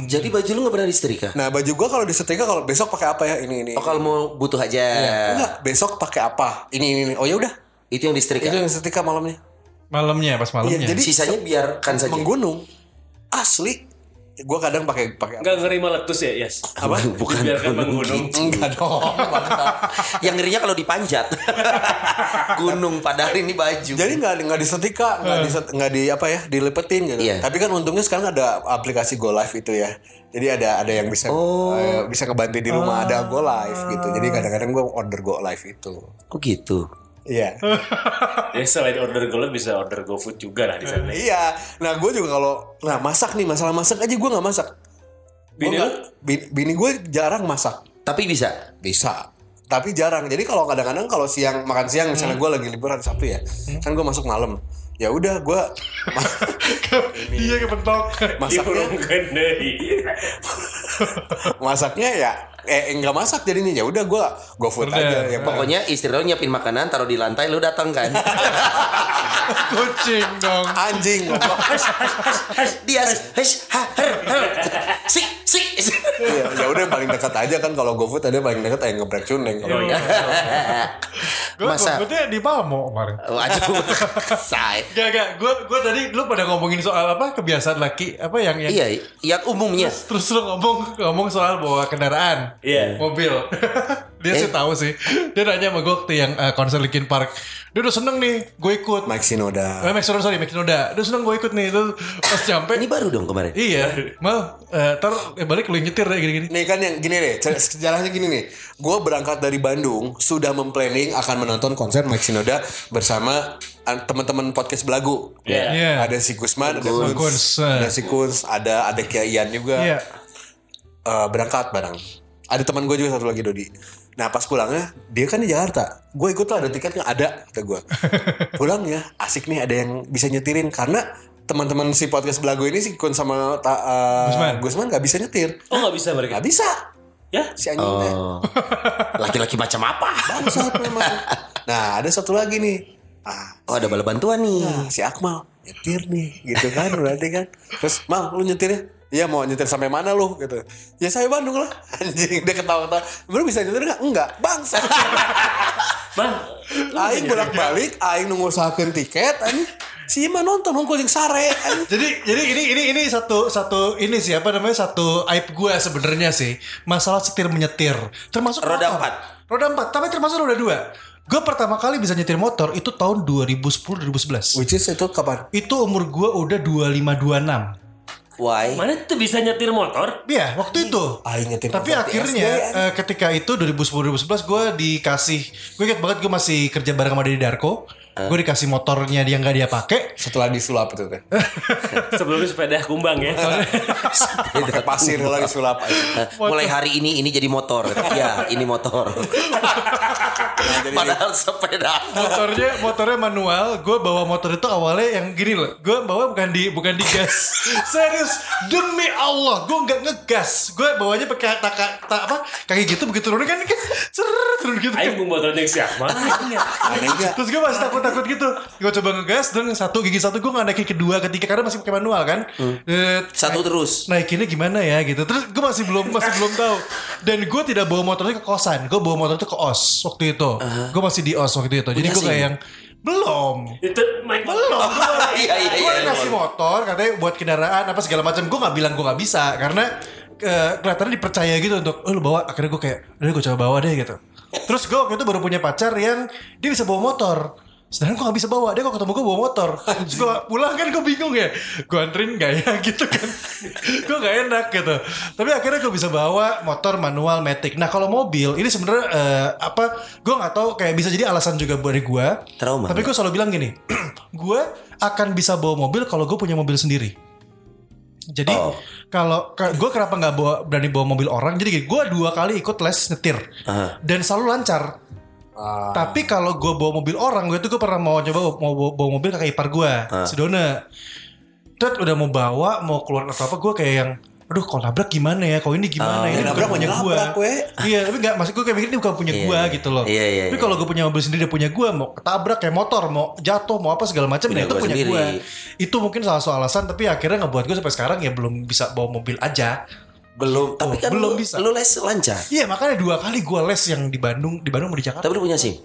Jadi baju lu nggak pernah disetrika? Nah, baju gua kalau disetrika kalau besok pakai apa ya? Ini ini. Oh kalau mau butuh aja. Enggak, besok pakai apa? Ini ini, ini. Oh ya udah. Itu yang disetrika. Itu yang setrika malamnya. Malamnya pas malamnya. Iya, jadi Sisanya biarkan saja. menggunung. Asli. Gua kadang pakai pakai Enggak ngeri meletus ya, Yes. Apa? Bukan Biarkan gunung. menggunung. Enggak dong. Yang ngerinya kalau dipanjat. Gunung padahal ini baju. Jadi nggak nggak disetrika, nggak di nggak di apa ya, dilipetin gitu. Iya. Tapi kan untungnya sekarang ada aplikasi Go Live itu ya. Jadi ada ada yang bisa eh, bisa ngebantu di rumah ada Go Live gitu. Jadi kadang-kadang gue order Go Live itu. Kok gitu? Iya. Ya selain order GoLive bisa order GoFood juga lah di sana. iya. Nah gue juga kalau nah masak nih masalah masak aja gue nggak masak. Gua Bini nggak- Bini, bini gue jarang masak. Tapi bisa. Bisa. Tapi jarang. Jadi kalau kadang-kadang kalau siang makan siang misalnya gue lagi liburan Sabtu ya, kan gue masuk malam. Ya udah gue Dia kepentok. masaknya masaknya ya eh enggak masak jadinya ya udah gua go food Udah. aja ya Pokoknya istri lo nyiapin makanan taruh di lantai lu datang kan. Kucing dong. anjing Dia. Si si. Udah yang paling dekat aja kan kalau go food ada yang paling dekat yang ngebrek cuneng kalau Iya. Iya. Gue Masa? gue di Palmo kemarin. Oh, aduh. Say. Gak gak, gue gue tadi lu pada ngomongin soal apa kebiasaan laki apa yang yang Iya, yang umumnya. terus lu ngomong ngomong soal bawa kendaraan, Iya. mobil. dia sih tahu sih. Dia nanya sama gue waktu yang uh, konser Linkin Park. Dia udah seneng nih, gue ikut. Mike Sinoda Eh, Max Sonoda, sorry, Max Sonoda. Dia seneng gue ikut nih. Terus pas nyampe, Ini baru dong kemarin. iya, mal, eh, ntar eh, balik lu yang nyetir deh gini-gini. nih kan yang gini deh sejarahnya gini nih gue berangkat dari Bandung sudah memplanning akan menonton konser Mike Sinoda bersama an- teman-teman podcast belagu Iya. Iya. ada si Gusman ada Kuns. Ada si Kuns ada ada Kia Ian juga Iya. eh, berangkat bareng. Ada teman gue juga satu lagi Dodi. Nah pas pulangnya dia kan di Jakarta. Gue ikut lah ada tiketnya ada kata gue. Pulang ya asik nih ada yang bisa nyetirin karena teman-teman si podcast belagu ini si Kun sama ta, eh, Gusman. Gusman nggak bisa nyetir. Oh nggak bisa mereka? Nggak bisa Ya? si anjing teh. Oh. Laki-laki macam apa? Bangsat memang. Nah ada satu lagi nih. Ah, Oh, ada bala bantuan nih. Nah, si Akmal nyetir nih gitu kan berarti kan terus mal lu nyetir ya Iya mau nyetir sampai mana lu gitu ya saya Bandung lah anjing dia ketawa-ketawa lu bisa nyetir nggak enggak bangsa Man, aing bolak balik aing nunggu usahakan tiket anjing si mah nonton hongkol yang sare. Jadi jadi ini ini ini satu satu ini sih apa namanya satu aib gue sebenarnya sih masalah setir menyetir termasuk Roda motor. empat. roda empat tapi termasuk roda dua Gue pertama kali bisa nyetir motor itu tahun 2010-2011. Which is itu kapan? Itu umur gue udah 25-26. Why? Mana tuh bisa nyetir motor? Iya, waktu itu. Aing nyetir Tapi motor akhirnya SD, ya. eh, ketika itu 2010-2011 gue dikasih, gue inget banget gue masih kerja bareng sama Dedi Darko. Gue dikasih motornya dia nggak dia pakai. setelah disulap itu teh. Sebelumnya sepeda kumbang ya. Pakai pasir lah disulap. Eh, Mulai hari ini ini jadi motor. ya, ini motor. Padahal sepeda. motornya motornya manual gue bawa motor itu awalnya yang gini loh. Gue bawa bukan di bukan di gas. Serius demi Allah gue nggak ngegas. Gue bawanya pakai tak tak apa kaki gitu begitu turun kan kan? Ser turun gitu kan. Aing bung motornya siapa? Terus gue masih takut-takut gitu. Gue coba ngegas Dan satu gigi satu gue gak naikin kedua Ketiga karena masih pakai manual kan. Eh, Satu terus. naikinnya gimana ya gitu. Terus gue masih belum masih belum tahu. Dan gue tidak bawa motornya ke kosan gue bawa motor itu ke os waktu itu gue masih di os waktu itu. Jadi gue kayak yang belum. Itu main belum. Iya iya gue iya. kasih motor katanya buat kendaraan apa segala macam. Gue nggak bilang gue nggak bisa karena eh, kelihatannya dipercaya gitu untuk oh lu bawa. Akhirnya gue kayak udah gue coba bawa deh gitu. Terus gue waktu itu baru punya pacar yang dia bisa bawa motor sedangkan gue gak bisa bawa. Dia kok ketemu gue bawa motor. Terus gue pulang kan gue bingung ya. Gue anterin gak ya? Gitu kan. Gue gak enak gitu. Tapi akhirnya gue bisa bawa motor manual matic nah kalau mobil ini sebenarnya eh, apa gue nggak tahu. Kayak bisa jadi alasan juga dari gue Trauma. tapi gue selalu bilang gini gue akan bisa bawa mobil kalau gue punya mobil sendiri. Jadi Oh. kalau gue kenapa nggak bawa berani bawa mobil orang? Jadi gue dua kali ikut les nyetir. Aha. dan selalu lancar Ah, tapi kalau gue bawa mobil orang, gue tuh gue pernah mau coba mau bawa, bawa mobil kakak ipar gue, si Dona. Terus udah mau bawa, mau keluar atau apa, gue kayak yang, aduh kalau nabrak gimana ya, kalau ini gimana ya, ini ya nabrak, punya gue. Iya, tapi nggak, maksud gue kayak mikir ini bukan punya Iya, gue gitu loh. Iya, iya, tapi iya. kalau gue punya mobil sendiri, punya gue, mau ketabrak kayak motor, mau jatuh, mau apa segala macam, nah itu gua punya gue. Itu mungkin salah satu alasan, tapi akhirnya ngebuat gue sampai sekarang ya belum bisa bawa mobil aja. Belum Tapi kan belum lu, bisa. lu les lancar. Iya, makanya dua kali gue les yang di Bandung, di Bandung mau di Jakarta. Tapi lu punya SIM?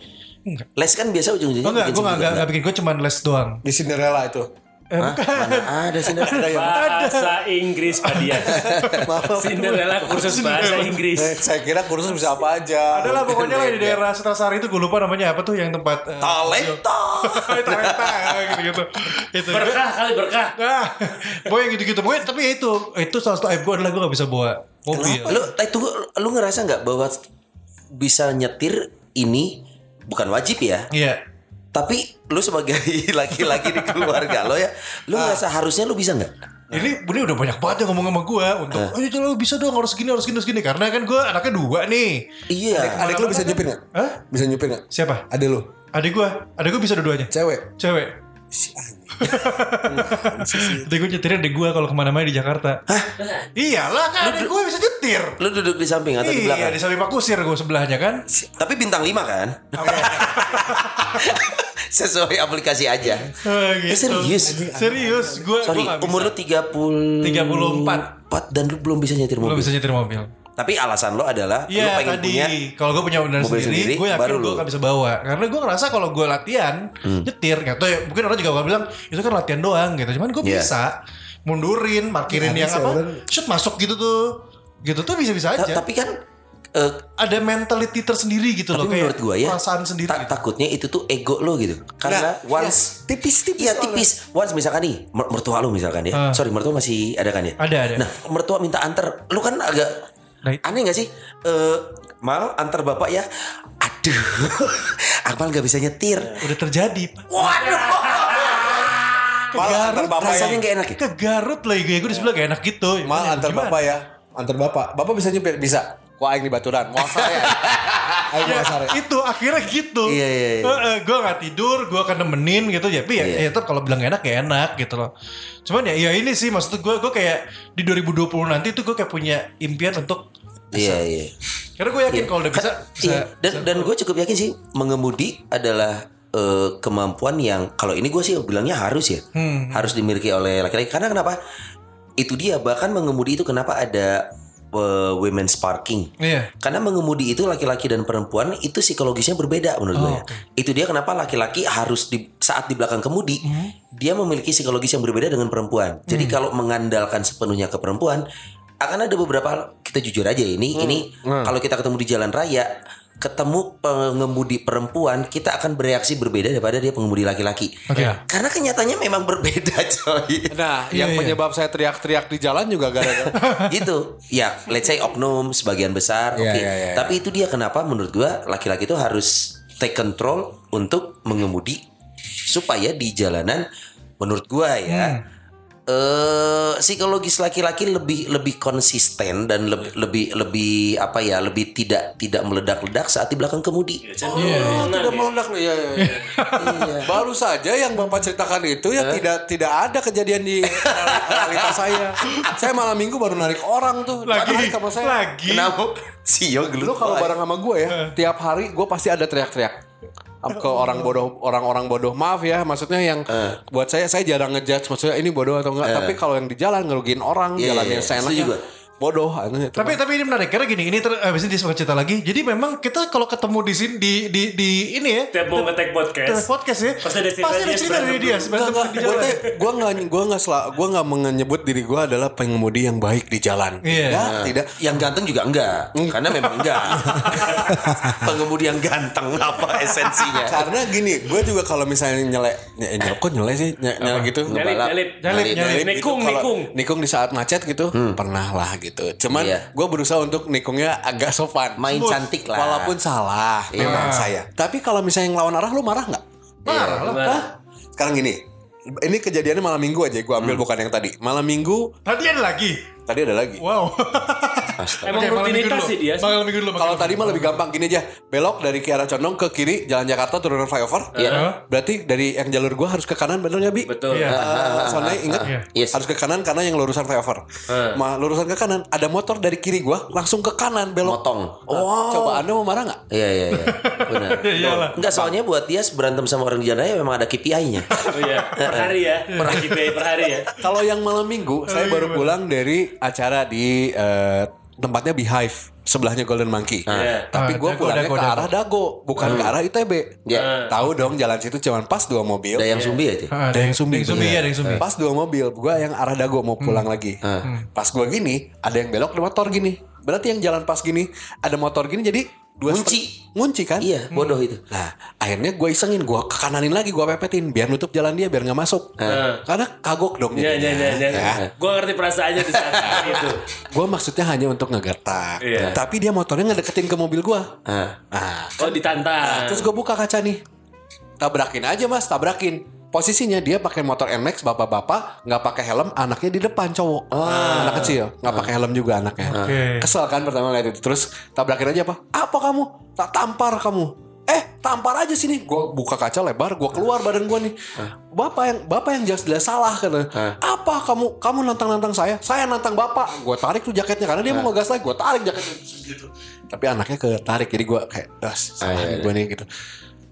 Enggak. Les kan biasa ujung-ujungnya Oh enggak, gue enggak, enggak, enggak? enggak bikin, gue cuma les doang. di Cinderella itu. Eh, Hah? bukan. Mana ada Ada yang Bahasa Inggris Padian. Maaf. Cinderella kursus bahasa Inggris. Eh, saya kira kursus bisa apa aja. Adalah pokoknya lah di daerah Sutrasari itu gue lupa namanya apa tuh yang tempat eh, Talenta. Talenta gitu-gitu. Itu. Berkah kali berkah. Nah, pokoknya gitu-gitu. Pokoknya tapi ya itu, itu salah satu aib gue adalah gue gak bisa bawa mobil. Lu eh, tunggu, lu ngerasa nggak bahwa bisa nyetir ini bukan wajib ya? Iya. Tapi lu sebagai laki-laki di keluarga lo ya, lu ngerasa harusnya lu bisa nggak? Ini ini udah banyak banget yang ngomong sama gue untuk, ayo coba bisa dong harus gini harus gini harus gini karena kan gue anaknya dua nih. Iya. Adik lu bisa nyupir nggak? Hah? Bisa nyupir nggak? Siapa? Adik lu. Adik gue, adik gue bisa dua-duanya. Cewek. Cewek. Adik gue nyetirin adik gue kalau ke mana-mana di Jakarta. Hah? Iyalah kan adik gue bisa nyetir. Lu duduk di samping atau di Iya belakang? di samping Pak Kusir gue sebelahnya kan. Tapi bintang 5 kan? Sesuai aplikasi aja. Gitu. Eh, serius? Serius, gue Sorry, umur lu 30 34. 4 dan lu belum bisa nyetir belum mobil. bisa nyetir mobil. Tapi alasan lo adalah lu Iya pengen tadi punya kalau gue punya mobil sendiri, sendiri, gue yakin baru gue akan bisa bawa. Karena gue ngerasa kalau gue latihan nyetir, nggak tahu ya. Mungkin orang juga bakal bilang itu kan latihan doang gitu. Cuman gue Iya. bisa mundurin, parkirin Ya, yang apa, bener. shoot masuk gitu tuh, gitu tuh bisa-bisa Ta- aja. tapi kan eh, Ada mentality tersendiri gitu loh, tapi menurut kayak gua ya perasaan sendiri. ta- gitu. takutnya itu tuh ego lo gitu. Karena Nah, once tipis-tipis Iya soalnya. tipis. Once misalkan nih mer- mertua lu misalkan ya. Ah. Sorry mertua masih ada kan ya? Ada, ada. Nah mertua minta antar, lu kan agak Nah, aneh gak sih? Eh mal antar bapak ya. Aduh, Akmal gak bisa nyetir. Udah terjadi. Pak. Waduh, Ke Mal Garut, bapak rasanya ya. gak enak ya. ke Garut lagi gue di sebelah gak enak gitu. Mal Ya, antar bapak ya. Antar bapak. Bapak bisa nyupir? Bisa. Kok aing di Baturan? Mau sare. Aing Ya, sare. itu akhirnya gitu. Iya, iya, iya. gue gak tidur, gue akan nemenin gitu ya. Tapi ya, Iya. ya tetap kalau bilang enak ya enak gitu loh. Cuman ya, ya ini sih maksud gue, gue kayak di 2020 nanti tuh gue kayak punya impian untuk Iya iya. karena gue yakin kalau udah bisa, bisa, Iya. Dan dan gue cukup yakin sih mengemudi adalah eh, kemampuan yang kalau ini gue sih bilangnya harus ya, Hmm. harus dimiliki oleh laki-laki. Karena kenapa? Itu dia bahkan mengemudi itu kenapa ada eh, women's parking. Iya. Karena mengemudi itu laki-laki dan perempuan itu psikologisnya berbeda menurut gue. Oh, ya. Itu dia kenapa laki-laki harus di saat di belakang kemudi Hmm. dia memiliki psikologis yang berbeda dengan perempuan. Jadi kalau mengandalkan sepenuhnya ke perempuan akan ada beberapa kita jujur aja ini Hmm. ini kalau kita ketemu di jalan raya ketemu pengemudi perempuan kita akan bereaksi berbeda daripada dia pengemudi laki-laki. Oke. Karena kenyataannya memang berbeda coy. Nah, yang iya. penyebab saya teriak-teriak di jalan juga gara-gara gitu. Ya, let's say oknum sebagian besar, Iya, oke. iya, iya. Tapi itu dia kenapa menurut gua laki-laki itu harus take control untuk mengemudi supaya di jalanan menurut gua ya Hmm. Eh psikologis laki-laki lebih lebih konsisten dan lebih lebih lebih apa ya lebih tidak tidak meledak-ledak saat di belakang kemudi. Oh, tidak meledak loh. Iya, iya, iya. Baru saja yang Bapak ceritakan itu ya tidak tidak ada kejadian di realitas saya. Saya malam Minggu baru narik orang tuh. Lagi, sama saya. lagi. Kenapa? Sio Lu gelut. kalau bareng sama gue ya, tiap hari gue pasti ada teriak-teriak ke orang bodoh orang-orang bodoh. Maaf ya maksudnya yang buat saya saya jarang ngejudge maksudnya ini bodoh atau enggak. Tapi kalau yang di jalan ngerugiin orang Iya, jalan iya, yang iya. seenaknya. Setuju gue. Bodoh aneh. Tapi tapi ini menarik karena gini ini ter, abis ini sempat cerita lagi. Jadi memang kita kalau ketemu di sini di di di ini ya Tiap mau nge-tag podcast. Di podcast ya. Pasti ada cerita Pasti ada cerita dari dia sebenarnya gue jalan. gue nggak gue nggak sel- gue nggak menyebut diri gue adalah pengemudi yang baik di jalan. Iya. Tidak, tidak. Yang ganteng juga enggak, karena memang enggak. Pengemudi yang ganteng apa esensinya? Karena gini, gue juga kalau misalnya nyelek, ny- nyelek kok nyelek sih, ny- nyelek gitu. Ngebalap. nyalip. Nyalip, Nyalip. nyalip. gitu. Nikung, Kalau nikung. nikung di saat macet gitu, pernah lah gitu. Cuman Iya. gue berusaha untuk nikungnya agak sopan. Main Smooth. cantik lah. Walaupun salah, memang saya. Tapi kalau misalnya yang lawan arah, lu marah nggak? Marah lah. Gimana? Hah? Sekarang gini, ini kejadiannya malam minggu aja. Gue ambil bukan yang tadi. Malam minggu, Tadi ada lagi. tadi ada lagi. Wow. Emang minggu rutinitas dulu. sih dia. Malam minggu dulu. Kalau tadi mah lebih gampang gini aja, belok dari Kiara Condong ke kiri, Jalan Jakarta turunan flyover. Iya. Berarti dari yang jalur gua harus ke kanan bener ya Bi? Betul. Iya. Uh, soalnya ingat Iya. Yes. harus ke kanan karena yang lurusan flyover. Ma lurusan ke kanan ada motor dari kiri gua langsung ke kanan belok. Motong. Oh. Coba anda mau marah nggak? Iya iya iya. Benar. Iyalah. Enggak soalnya buat dia berantem sama orang di jalan raya memang ada KPI-nya. Oh iya, per hari ya. Per KPI per hari ya. Kalau yang malam minggu saya baru pulang dari acara di eh, tempatnya Beehive sebelahnya Golden Monkey. Iya. Tapi Ah, gue Dago, pulangnya Dago, ke Dago. arah Dago, bukan ke arah ITB. Ya. Tahu dong jalan situ cuma pas dua mobil. Ada yang sumbi aja. Ah, Ada yang sumbi. Ada sumbi, Iya. ada yang sumbi. Pas dua mobil, gua yang arah Dago mau pulang lagi. Pas gua gini, ada yang belok ada motor gini. Berarti yang jalan pas gini, ada motor gini jadi dua Ngunci. ngunci kan? Iya, bodoh itu. Nah, akhirnya gue isengin, gue ke kananin lagi, gue pepetin biar nutup jalan dia biar nggak masuk. Karena kagok dong. Iya, iya, iya, iya. Ya. Gue ngerti perasaannya di saat itu. Gue maksudnya hanya untuk ngegertak. Iya. Tapi dia motornya ngedeketin ke mobil gue. Ah. Nah, Oh ditantang. terus gue buka kaca nih. Tabrakin aja mas, tabrakin. Posisinya dia pakai motor NMAX bapak-bapak nggak pakai helm, anaknya di depan cowok, anak kecil nggak pakai helm juga anaknya. Oke. Kesel kan pertama lihat itu, terus tabrakin aja apa? Apa kamu? Tak tampar kamu. Eh, tampar aja sini. Gue buka kaca lebar, gue keluar badan gue nih. Bapak yang bapak yang jelas-jelas salah kan. Apa kamu kamu nantang-nantang saya? Saya nantang bapak. Gue tarik tuh jaketnya karena dia mau ngegas lagi. Gue tarik jaketnya gitu. Tapi anaknya ketarik jadi gue kayak das salah iya, iya. gue nih gitu.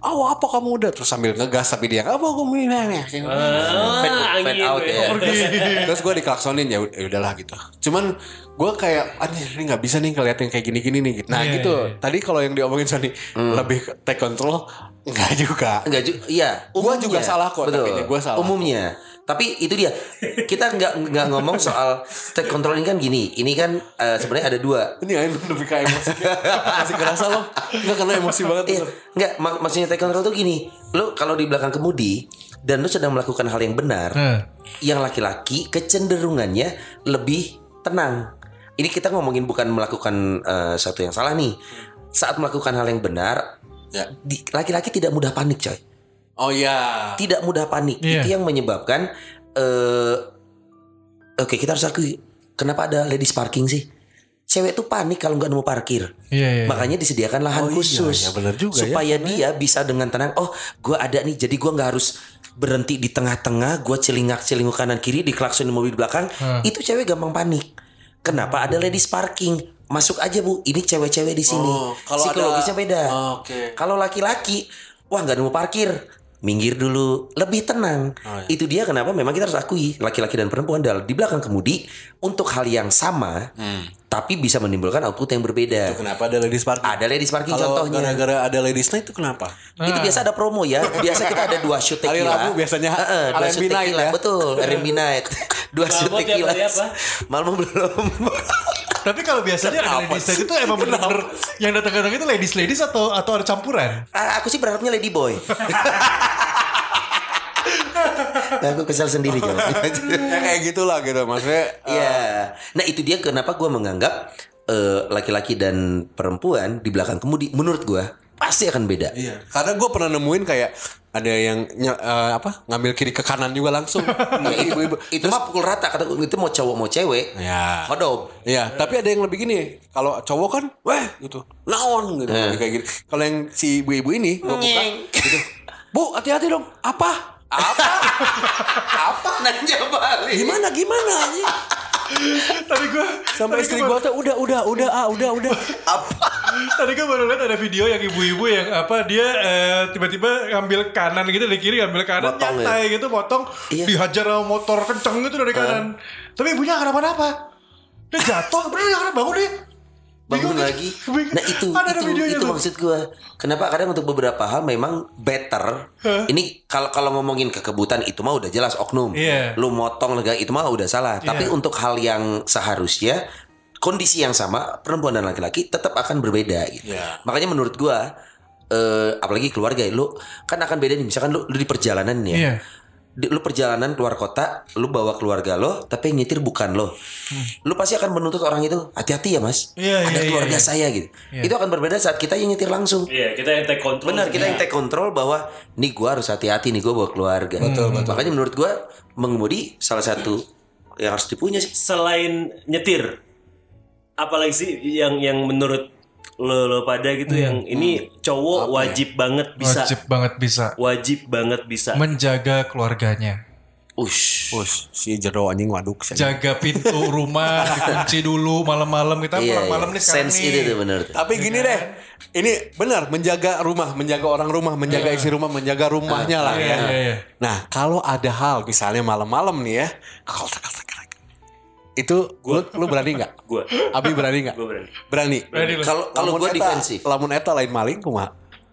Oh apa kamu udah terus sambil ngegas tapi dia apa kamu ini Ah, Fade- angin. out ya. terus gue diklaksonin ya ud- ya udahlah gitu cuman gue kayak anjir ini nggak bisa nih ngeliatin kayak gini-gini nih gitu. nah Iya, gitu iya, iya. tadi kalau yang diomongin Sony lebih ke take control enggak juga Enggak juga, iya. Gua umumnya. juga salah kok, Betul. tapi ini gua salah. Umumnya. Tapi itu dia. Kita nggak nggak ngomong soal take control ini kan gini. Ini kan eh, sebenarnya ada dua. ini aja lebih kayak emosi masih kerasa loh nggak kena emosi banget Iya, enggak mak maksudnya take control tuh gini. Lu kalau di belakang kemudi dan lu sedang melakukan hal yang benar, Hmm. yang laki-laki kecenderungannya lebih tenang. Ini kita ngomongin bukan melakukan eh, satu yang salah nih. Saat melakukan hal yang benar, Ya. laki-laki tidak mudah panik, coy. Oh ya Tidak mudah panik. Iya. Itu yang menyebabkan eh oke, kita harus akui kenapa ada ladies parking sih? Cewek tuh panik kalau nggak nemu parkir. Iya, iya. Makanya disediakan lahan Oh iya, khusus. ya benar juga ya. supaya dia bisa dengan tenang. Oh, gue ada nih. Jadi gue nggak harus berhenti di tengah-tengah. Gue celingak celinguk kanan kiri di klakson mobil belakang. Itu cewek gampang panik. Kenapa ada ladies parking? Masuk aja bu. Ini cewek-cewek di sini. Oh, kalau Psikologisnya ada- beda. Oh, oke. Kalau laki-laki, wah nggak nemu parkir. Minggir dulu, lebih tenang. Oh, iya. Itu dia kenapa memang kita harus akui laki-laki dan perempuan dalam di belakang kemudi untuk hal yang sama, tapi bisa menimbulkan output yang berbeda. Hmm. kenapa ada ladies parking Ada ladies parking kalau contohnya. gara-gara ada ladies night itu kenapa Itu biasa ada promo ya. Biasa kita ada dua shoot Hari tequila. Rabu biasanya Heeh, dua R&B shoot night tequila. ya. Betul, R&B night. Dua shoot tequila. hari apa? Malam belum. Tapi kalau biasanya ada ladies night itu emang bener-bener yang datang-datang itu ladies ladies atau atau ada campuran? Ah, aku sih berharapnya lady boy. aku kesal sendiri ya kayak gitulah gitu maksudnya Iya. Nah itu dia kenapa gue menganggap eh, laki-laki dan perempuan di belakang kemudi menurut gue pasti akan beda. Iya. Karena gue pernah nemuin kayak ada yang eh, apa ngambil kiri ke kanan juga langsung. Ya, itu, ibu-ibu. itu mah pukul rata kata itu mau cowok mau cewek. Ya. Hodop. Iya, tapi ada yang lebih gini. Kalau cowok kan, weh gitu, naon gitu, kayak gitu. Kalau yang si ibu-ibu ini, gue buka, gitu. Bu, hati-hati dong. Apa? Apa? Apa? Nanya balik. Gimana? Gimana? anjing? Tadi gue Sampai istri gue tuh udah, udah, udah, ah, udah, udah. Tadi gue baru lihat ada video yang ibu-ibu yang apa dia eh, tiba-tiba ngambil kanan gitu dari kiri ngambil kanan Potong ya? nyantai gitu potong Iya. dihajar sama motor kenceng gitu dari kanan. Tapi ibunya kenapa-napa. Dia jatuh, bener dia karena bangun dia. Bangun Bingung. lagi. Bingung. Nah itu Ada, ada itu videonya itu maksud gue. Kenapa kadang untuk beberapa hal memang better. Ini kalau kalau ngomongin kekebutan itu mah udah jelas oknum. Iya. Lu motong lega itu mah udah salah. Tapi untuk hal yang seharusnya kondisi yang sama perempuan dan laki-laki tetap akan berbeda gitu. Iya. Makanya menurut gua eh apalagi keluarga lu kan akan beda nih misalkan lu, lu di perjalanan ya. Iya. Di- lu perjalanan keluar kota, lu bawa keluarga lo, tapi yang nyetir bukan lo. Lu pasti akan menuntut orang itu, hati-hati ya mas, Hmm. Iya, ada iya, keluarga iya. saya gitu. Itu akan berbeda saat kita yang nyetir langsung. Iya, kita yang take control. Benar, kita yang take control bahwa nih gua harus hati-hati nih gua bawa keluarga. Betul, betul. Makanya menurut gua mengemudi salah satu yang harus dipunya sih. Selain nyetir, apalagi sih yang yang menurut lo, lo pada gitu yang ini cowok wajib banget bisa. Wajib banget bisa Wajib banget bisa. menjaga keluarganya. Ush. Bos, si jero anjing waduk. si anjing. Jaga pintu rumah dikunci dulu malam-malam kita Iya, pulang iya. malam nih sekarang Sense nih. itu tuh bener. tuh. Tapi gini deh, ini benar menjaga rumah, menjaga orang rumah, menjaga isi rumah, menjaga rumahnya lah Iya, ya. iya, iya. Nah, kalau ada hal misalnya malam-malam nih ya, kalau itu lu, lu berani nggak? Gua. Abi berani nggak? Gua berani. Berani. Berani. Kalau kalau gua defensif. Lamun eta lain maling kumaha?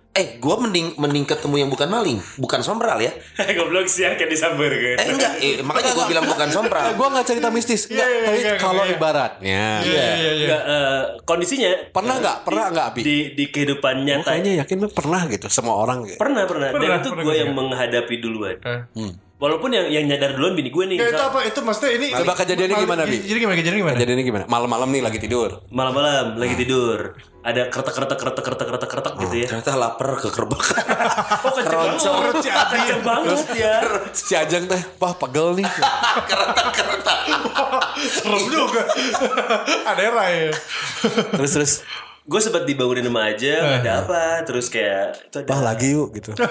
Eh, gua mending mending ketemu yang bukan maling, bukan sombral ya. Goblok sih yang kayak disambar kan. Eh enggak, eh, makanya gua bilang bukan Eh, sombral. gua nggak cerita mistis, Iya, nggak. iya, Tapi iya, kalau iya. ibaratnya, Iya, iya, iya. Nggak, eh, kondisinya pernah nggak? Pernah nggak Abi? di di kehidupan Gua nyata kayaknya yakin lu pernah gitu, semua orang gitu. pernah pernah, Pernah, dan itu juga. yang menghadapi duluan Eh. Walaupun yang yang nyadar duluan bini gue nih Ya, itu apa? Itu maksudnya ini Coba kejadiannya gimana, Bi? Jadi gimana? Kejadiannya gimana? Jadi ini gimana? Malam-malam nih lagi tidur. malam-malam lagi tidur ada kretek kretek kretek kretek kretek kretek gitu ya Ternyata lapar oh banget Perut si Abi. kenceng banget ya Si Ajeng teh, wah pegel nih. Serem juga. Ada Rai. terus terus, gue sempat dibangunin sama aja nggak ada apa? Terus kayak itu ada wah lagi yuk gitu.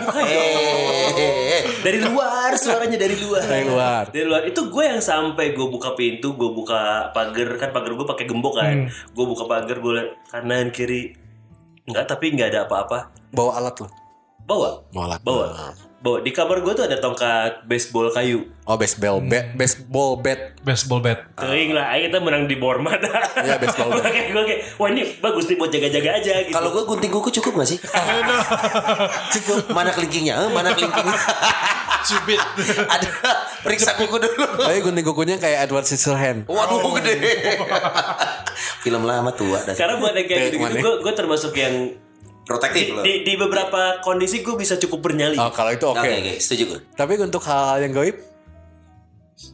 Eh, dari luar suaranya dari luar. Dari luar. dari luar. Itu gue yang sampai gue buka pintu gue buka pagar. Kan pagar gue pakai gembok kan. Gue buka pagar gue liat kanan kiri. Enggak tapi nggak ada apa-apa. Bawa alat lo. bawa? Bawa alat. bawa bawa di kamar gue tuh ada tongkat baseball kayu Oh baseball bat, baseball bat. Baseball bat. Teuing lah, ayo kita menang di Bormat. Iya, baseball bat. Gue kayak, gue kayak, wah ini bagus nih buat jaga-jaga aja gitu. Kalau gue gunting kuku cukup gak sih? cukup. Mana kelingkingnya? Eh, mana kelingkingnya? Cubit. Ada. Periksa kuku dulu. Tapi gunting kukunya kayak Edward Scissorhands. Waduh gede. Film lama tua dah. Karena buat yang kayak gitu, Mana? gue gue termasuk yang Protektif loh. di, di beberapa kondisi gue bisa cukup bernyali. Oh kalau itu oke. Oke oke, setuju gue. Tapi untuk hal-hal yang gaib,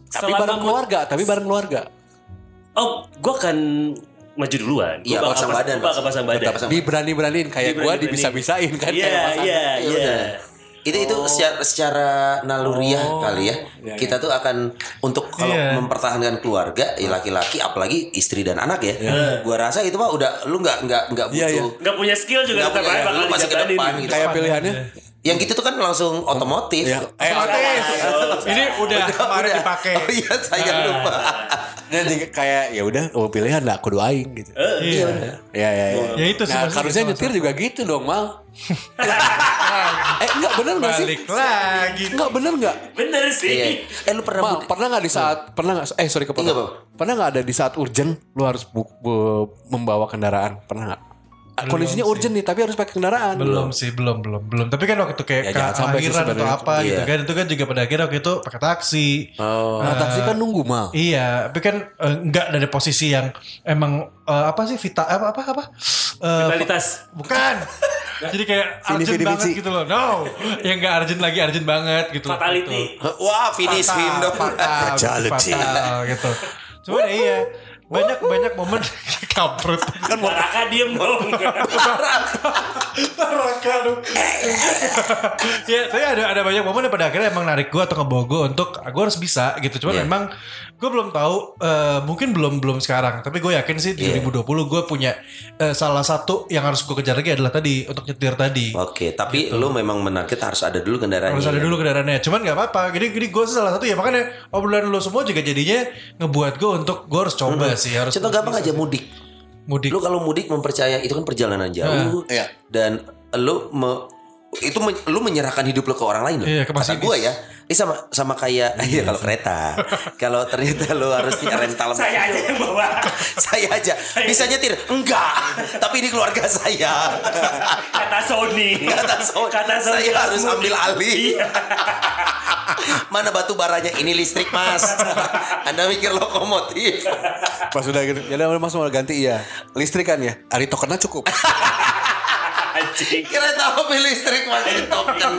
tapi Selama bareng keluarga, tapi bareng keluarga. Oh, gue akan maju duluan. Gue Iya, pasang pas- badan, gua bakal Mas. pasang badan. Pasang- Diberani-beraniin kayak gua Diberani-beraniin. dibisa-bisain kan Iya, kayak pasangan. iya, Iya, iya. benar. Itu itu secara, secara naluriah kali ya. Iya, Kita tuh akan untuk kalau Iya. mempertahankan keluarga, ya laki-laki apalagi istri dan anak ya. Gua rasa itu mah udah lu nggak nggak nggak butuh. Iya, iya. Nggak punya skill juga Nggak tetap punya, bakal lu masih ke depan gitu. Kayak pilihannya Yang gitu tuh kan langsung otomotif. ya eh Ini udah kemarin Udah. dipakai. Oh iya, saya lupa. Jadi kayak ya udah oh pilihan lah kudu aing gitu. Iya benar. Ya ya ya. Ya itu sih Nah, harusnya nyetir juga gitu dong, Mal. eh enggak bener gak sih? Balik lagi. Enggak bener enggak? Bener sih. Iya. Eh lu pernah Mal, pernah nggak di saat pernah nggak eh sorry kepotong. Enggak. Pernah nggak ada di saat urgent lu harus bu- bu- membawa kendaraan? Pernah nggak? Kondisinya urgent nih tapi harus pakai kendaraan. Belum sih, belum, belum, belum. Tapi kan waktu itu kayak Ya, sih keakhiran atau apa gitu Iya. kan. Itu kan juga pada akhirnya waktu itu pakai taksi. Oh. Nah, taksi kan nunggu mal. Iya, tapi kan eh, enggak dari posisi yang emang eh, apa sih vita apa apa apa? Eh, Vitalitas. bukan. Jadi kayak Vini, urgent banget gitu loh. No, yang enggak urgent lagi urgent banget gitu. Fatality. Wah, finish him Fatal, dong. fatal, Fatality. fatal gitu. Cuman ya iya, banyak banyak momen kampret. Kan Raka diem dong. Raka dong. ya, tapi ada ada banyak momen yang pada akhirnya emang narik gue atau ngebawa gue untuk gue harus bisa gitu. Cuman Iya. memang gue belum tahu eh, mungkin belum belum sekarang tapi gue yakin sih Iya. 2020 gue punya eh, salah satu yang harus gue kejar lagi adalah tadi untuk nyetir tadi Oke, tapi lu memang menarget harus ada dulu kendaraannya. harus ada dulu kendaraannya cuman nggak apa-apa jadi jadi gue salah satu ya makanya obrolan lo semua juga jadinya ngebuat gue untuk gue harus coba sih harus Contoh gampang aja mudik. mudik Lu kalau mudik mempercaya itu kan perjalanan jauh. Iya. Dan lu me- itu men- lu menyerahkan hidup lu ke orang lain loh. Iya, ke Kata gue ya. Ini sama sama kayak iya kalau kereta. kalau ternyata lu harus rental Saya aja yang bawa. saya aja bisa nyetir enggak tapi ini keluarga saya Kata Sony. kata so, Kata Sony. saya harus ambil alih Iya. mana batu baranya ini listrik mas anda mikir lokomotif Pas udah gitu, ya udah mas mau ganti iya. Listrik kan ya. Ari tokennya cukup. Anjing. kereta api listrik mas token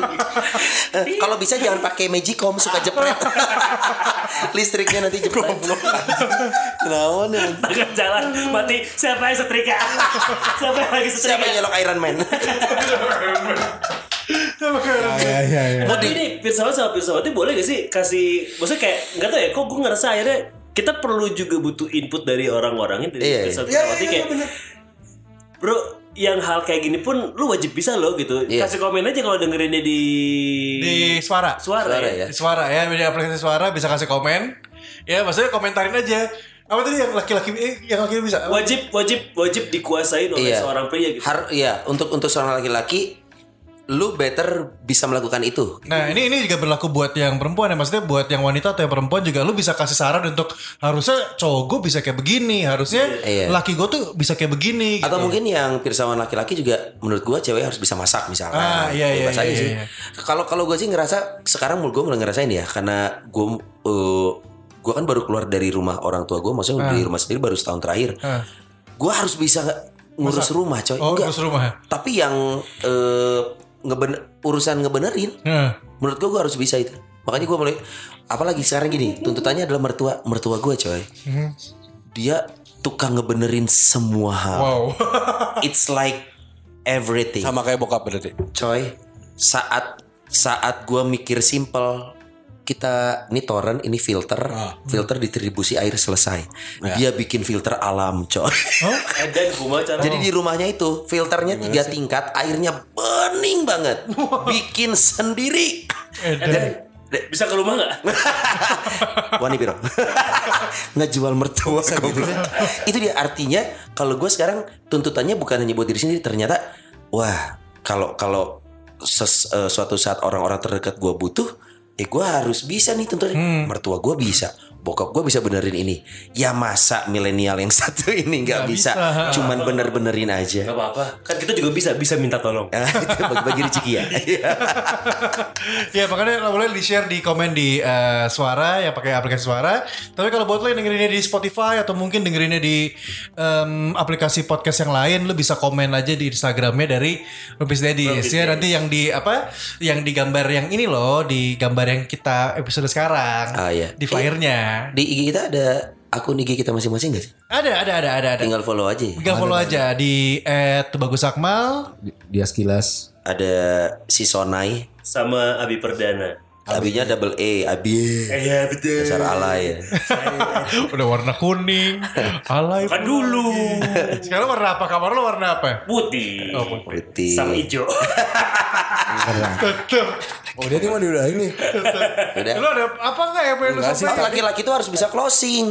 Eh, kalau bisa jangan pakai magicom suka jepret listriknya nanti jepret Kenapa nih? Tengah jalan mati. Siapa yang setrika? Siapa yang lagi siapa setrika? yang nyolok Iron Man Iya iya iya. Tapi ini pesawat sama pesawatnya boleh gak sih kasih maksudnya kayak nggak tahu ya kok gue ngerasa akhirnya kita perlu juga butuh input dari orang-orangnya dari Iya, iya. pesawat Iya, pesawatnya iya, kayak bro yang hal kayak gini pun lu wajib bisa loh gitu Iya. kasih komen aja kalau dengerinnya di di suara suara, Suara ya. ya. Di suara ya di aplikasi suara bisa kasih komen ya maksudnya komentarin aja apa tadi yang laki-laki eh, yang laki bisa Apa? wajib wajib wajib dikuasain oleh Iya. seorang pria gitu Har iya untuk untuk seorang laki-laki lu better bisa melakukan itu Nah ini ini juga berlaku buat yang perempuan ya maksudnya buat yang wanita atau yang perempuan juga lu bisa kasih saran untuk harusnya cowok gue bisa kayak begini harusnya Iya. laki gue tuh bisa kayak begini Atau gitu. mungkin yang pirsawan laki-laki juga menurut gua cewek harus bisa masak misalkan. Ah, iya, iya, Bebas iya, aja iya, sih. iya. Kalau kalau gue sih ngerasa sekarang gue mulai ngerasain ya karena gue gue kan baru keluar dari rumah orang tua gue, maksudnya di rumah sendiri baru setahun terakhir. Ah. Gue harus bisa ngurus rumah coy. Oh Enggak. terus rumah. Tapi yang eh, ngeben urusan ngebenerin Nah, menurut gue gue harus bisa itu. Makanya gue mulai apalagi sekarang gini tuntutannya adalah mertua mertua gue coy. Mhm. Dia tukang ngebenerin semua hal. wow. It's like everything. Sama kayak bokap berarti. Coy, saat saat gua mikir simple kita ini torrent ini filter. Filter distribusi air selesai. Dia bikin filter alam coy. Gua cara jadi di rumahnya itu filternya tiga tingkat airnya bening banget. Bikin sendiri. Edan. bisa ke rumah nggak? Wani Piro ngejual mertua goblok. itu dia artinya kalau gue sekarang tuntutannya bukan hanya buat diri sendiri ternyata wah kalau kalau ses- eh, suatu saat orang-orang terdekat gue butuh eh gue harus bisa nih tuntutannya mertua gue bisa bokap gue bisa benerin ini. Ya masa milenial yang satu ini nggak bisa, bisa. cuman bener-benerin aja. Nggak apa-apa. Kan kita juga bisa bisa minta tolong. Ah, itu bagi-bagi rezeki ya. Ya makanya boleh di share di komen di eh, suara ya pakai aplikasi suara. Tapi kalau buat lo yang dengerinnya di Spotify atau mungkin dengerinnya di em, aplikasi podcast yang lain, lo bisa komen aja di Instagramnya dari Rupis Dedis ya nanti yang di apa yang di gambar yang ini loh di gambar yang kita episode sekarang. Ah, iya. di flyernya di IG kita ada akun IG kita masing-masing gak sih ada ada ada ada ada. tinggal follow aja ya. Tinggal follow aja di @bagusakmal Dia sekilas ada si Sonai sama Abi Perdana Abinya double E, Abi. iya betul Dasar alay ya. udah warna kuning, alay. kan dulu Sekarang warna apa? Kamar lo warna apa? putih Oh, putih. Putih. sama hijau Tetep. Oh dia nih mah udah ini Udah. Lo ada apa nggak ya pengen Enggak sih, sampaikan? Laki-laki tuh harus bisa closing.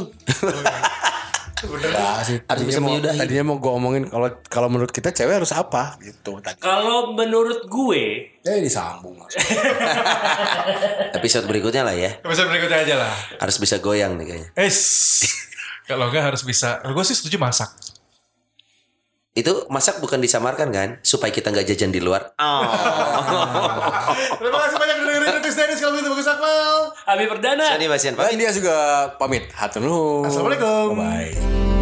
Enggak sih harus bisa Tadinya mau, menyudahi. tadinya mau gue omongin kalau kalau menurut kita cewek harus apa gitu. Tadi. kalau menurut gue Eh disambung langsung Episode berikutnya lah ya. Episode berikutnya aja lah. Harus bisa goyang nih kayaknya. Es. Kalau nggak harus bisa. Gue sih setuju masak. Itu masak bukan disamarkan kan supaya kita nggak jajan di luar. Oh. Terima kasih banyak udah dengerin Kritis Dennis kalau begitu bagus Akmal. Abi Perdana. Sani Basian Dan dia juga pamit. Hatur nuhun. Assalamualaikum. Bye.